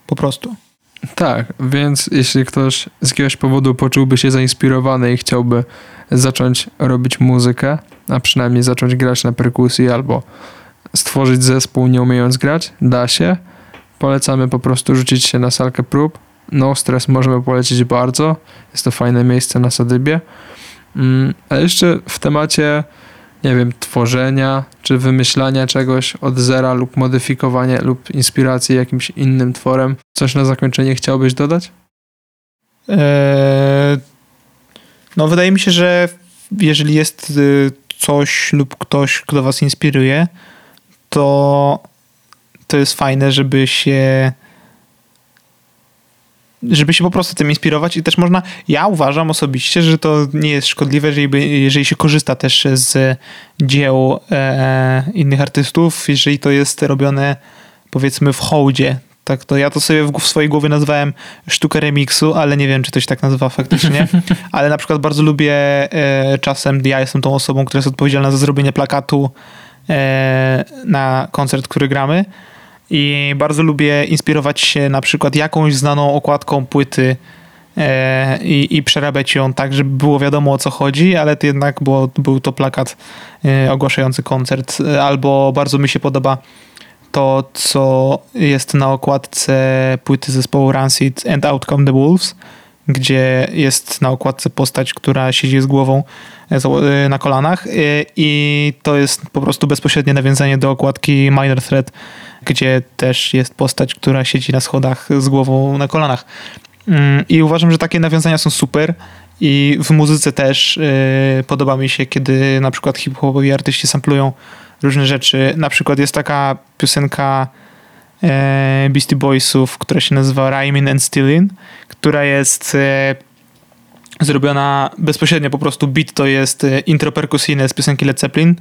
Po prostu. Tak, więc jeśli ktoś z jakiegoś powodu poczułby się zainspirowany i chciałby zacząć robić muzykę, a przynajmniej zacząć grać na perkusji albo stworzyć zespół nie umiejąc grać, da się. Polecamy po prostu rzucić się na salkę prób. No stres możemy polecić bardzo. Jest to fajne miejsce na Sadybie. Mm, A jeszcze w temacie, nie wiem, tworzenia czy wymyślania czegoś od zera lub modyfikowania lub inspiracji jakimś innym tworem. Coś na zakończenie chciałbyś dodać? Eee, no wydaje mi się, że jeżeli jest y, coś lub ktoś, kto was inspiruje, to to jest fajne, żeby się żeby się po prostu tym inspirować i też można, ja uważam osobiście, że to nie jest szkodliwe, jeżeli, jeżeli się korzysta też z dzieł e, innych artystów, jeżeli to jest robione powiedzmy w hołdzie. Tak, to ja to sobie w, w swojej głowie nazwałem sztukę remiksu, ale nie wiem, czy to się tak nazywa faktycznie. <laughs> ale na przykład bardzo lubię e, czasem, ja jestem tą osobą, która jest odpowiedzialna za zrobienie plakatu e, na koncert, który gramy. I bardzo lubię inspirować się na przykład jakąś znaną okładką płyty e, i, i przerabiać ją tak, żeby było wiadomo o co chodzi, ale to jednak było, był to plakat e, ogłaszający koncert. Albo bardzo mi się podoba to, co jest na okładce płyty zespołu Rancid and Out Come the Wolves, gdzie jest na okładce postać, która siedzi z głową e, na kolanach i to jest po prostu bezpośrednie nawiązanie do okładki Minor Threat, gdzie też jest postać, która siedzi na schodach z głową na kolanach. Mm, I uważam, że takie nawiązania są super i w muzyce też e, podoba mi się, kiedy na przykład hip-hopowi artyści samplują różne rzeczy. Na przykład jest taka piosenka e, Beastie Boysów, która się nazywa Rhyming and Stealing, która jest e, zrobiona bezpośrednio, po prostu beat to jest e, intro perkusyjne z piosenki Led Zeppelin.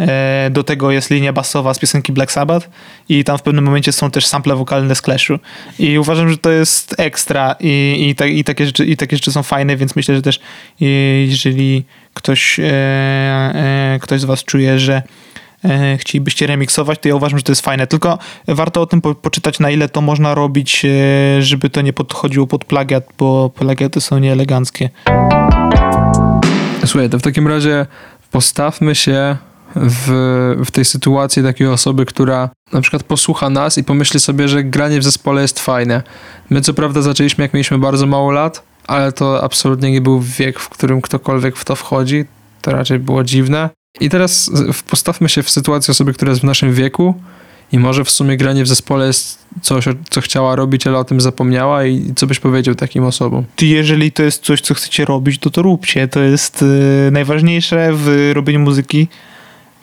E, do tego jest linia basowa z piosenki Black Sabbath i tam w pewnym momencie są też sample wokalne z Clashu. I uważam, że to jest ekstra i, i, ta, i, takie, rzeczy, i takie rzeczy są fajne, więc myślę, że też e, jeżeli ktoś, e, ktoś z was czuje, że chcielibyście remiksować, to ja uważam, że to jest fajne. Tylko warto o tym po, poczytać, na ile to można robić, żeby to nie podchodziło pod plagiat, bo plagiaty są nieeleganckie. Słuchaj, to w takim razie postawmy się w, w tej sytuacji takiej osoby, która na przykład posłucha nas i pomyśli sobie, że granie w zespole jest fajne. My co prawda zaczęliśmy jak mieliśmy bardzo mało lat, ale to absolutnie nie był wiek, w którym ktokolwiek w to wchodzi. To raczej było dziwne. I teraz postawmy się w sytuacji osoby, która jest w naszym wieku i może w sumie granie w zespole jest coś, co chciała robić, ale o tym zapomniała i co byś powiedział takim osobom? Jeżeli to jest coś, co chcecie robić, to to róbcie. To jest e, najważniejsze w robieniu muzyki.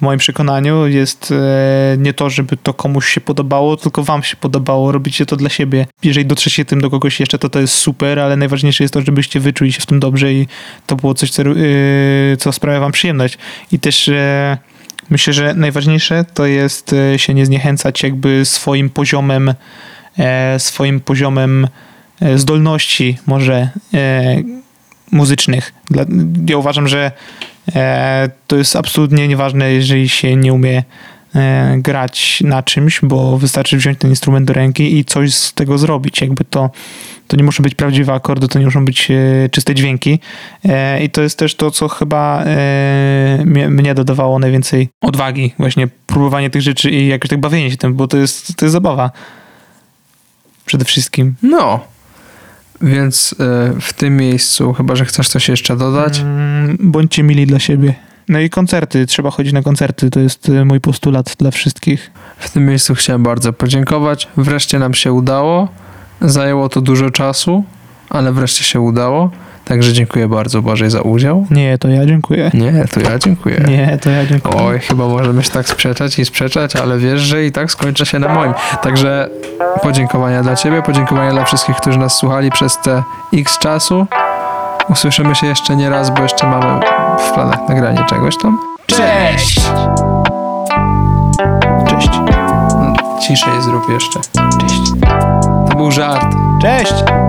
Moim przekonaniu jest e, nie to, żeby to komuś się podobało, tylko wam się podobało. Robicie to dla siebie. Jeżeli dotrzecie tym do kogoś jeszcze, to to jest super, ale najważniejsze jest to, żebyście wyczuli się w tym dobrze i to było coś, co, e, co sprawia wam przyjemność. I też e, myślę, że najważniejsze to jest się nie zniechęcać jakby swoim poziomem swoim poziomem zdolności może muzycznych. Dla, ja uważam, że e, to jest absolutnie nieważne, jeżeli się nie umie e, grać na czymś, bo wystarczy wziąć ten instrument do ręki i coś z tego zrobić. Jakby to, to nie muszą być prawdziwe akordy, to nie muszą być e, czyste dźwięki. E, I to jest też to, co chyba e, mnie, mnie dodawało najwięcej odwagi, właśnie próbowanie tych rzeczy i jakoś tak bawienie się tym, bo to jest, to jest zabawa. Przede wszystkim. No. Więc e, w tym miejscu, chyba że chcesz coś jeszcze dodać, Mm, Bądźcie mili dla siebie. No i koncerty, trzeba chodzić na koncerty, to jest e, mój postulat dla wszystkich. w tym miejscu chciałem bardzo podziękować. Wreszcie nam się udało. Zajęło to dużo czasu, ale wreszcie się udało. Także dziękuję bardzo Bożej za udział. Nie, to ja dziękuję. Nie, to ja dziękuję. Nie, to ja dziękuję. Oj, chyba możemy się tak sprzeczać i sprzeczać, ale wiesz, że i tak skończy się na moim. Także podziękowania dla Ciebie, podziękowania dla wszystkich, którzy nas słuchali przez te x czasu. Usłyszymy się jeszcze nie raz, bo jeszcze mamy w planach nagranie czegoś tam. Cześć! Cześć. Ciszej zrób jeszcze. Cześć. To był żart. Cześć!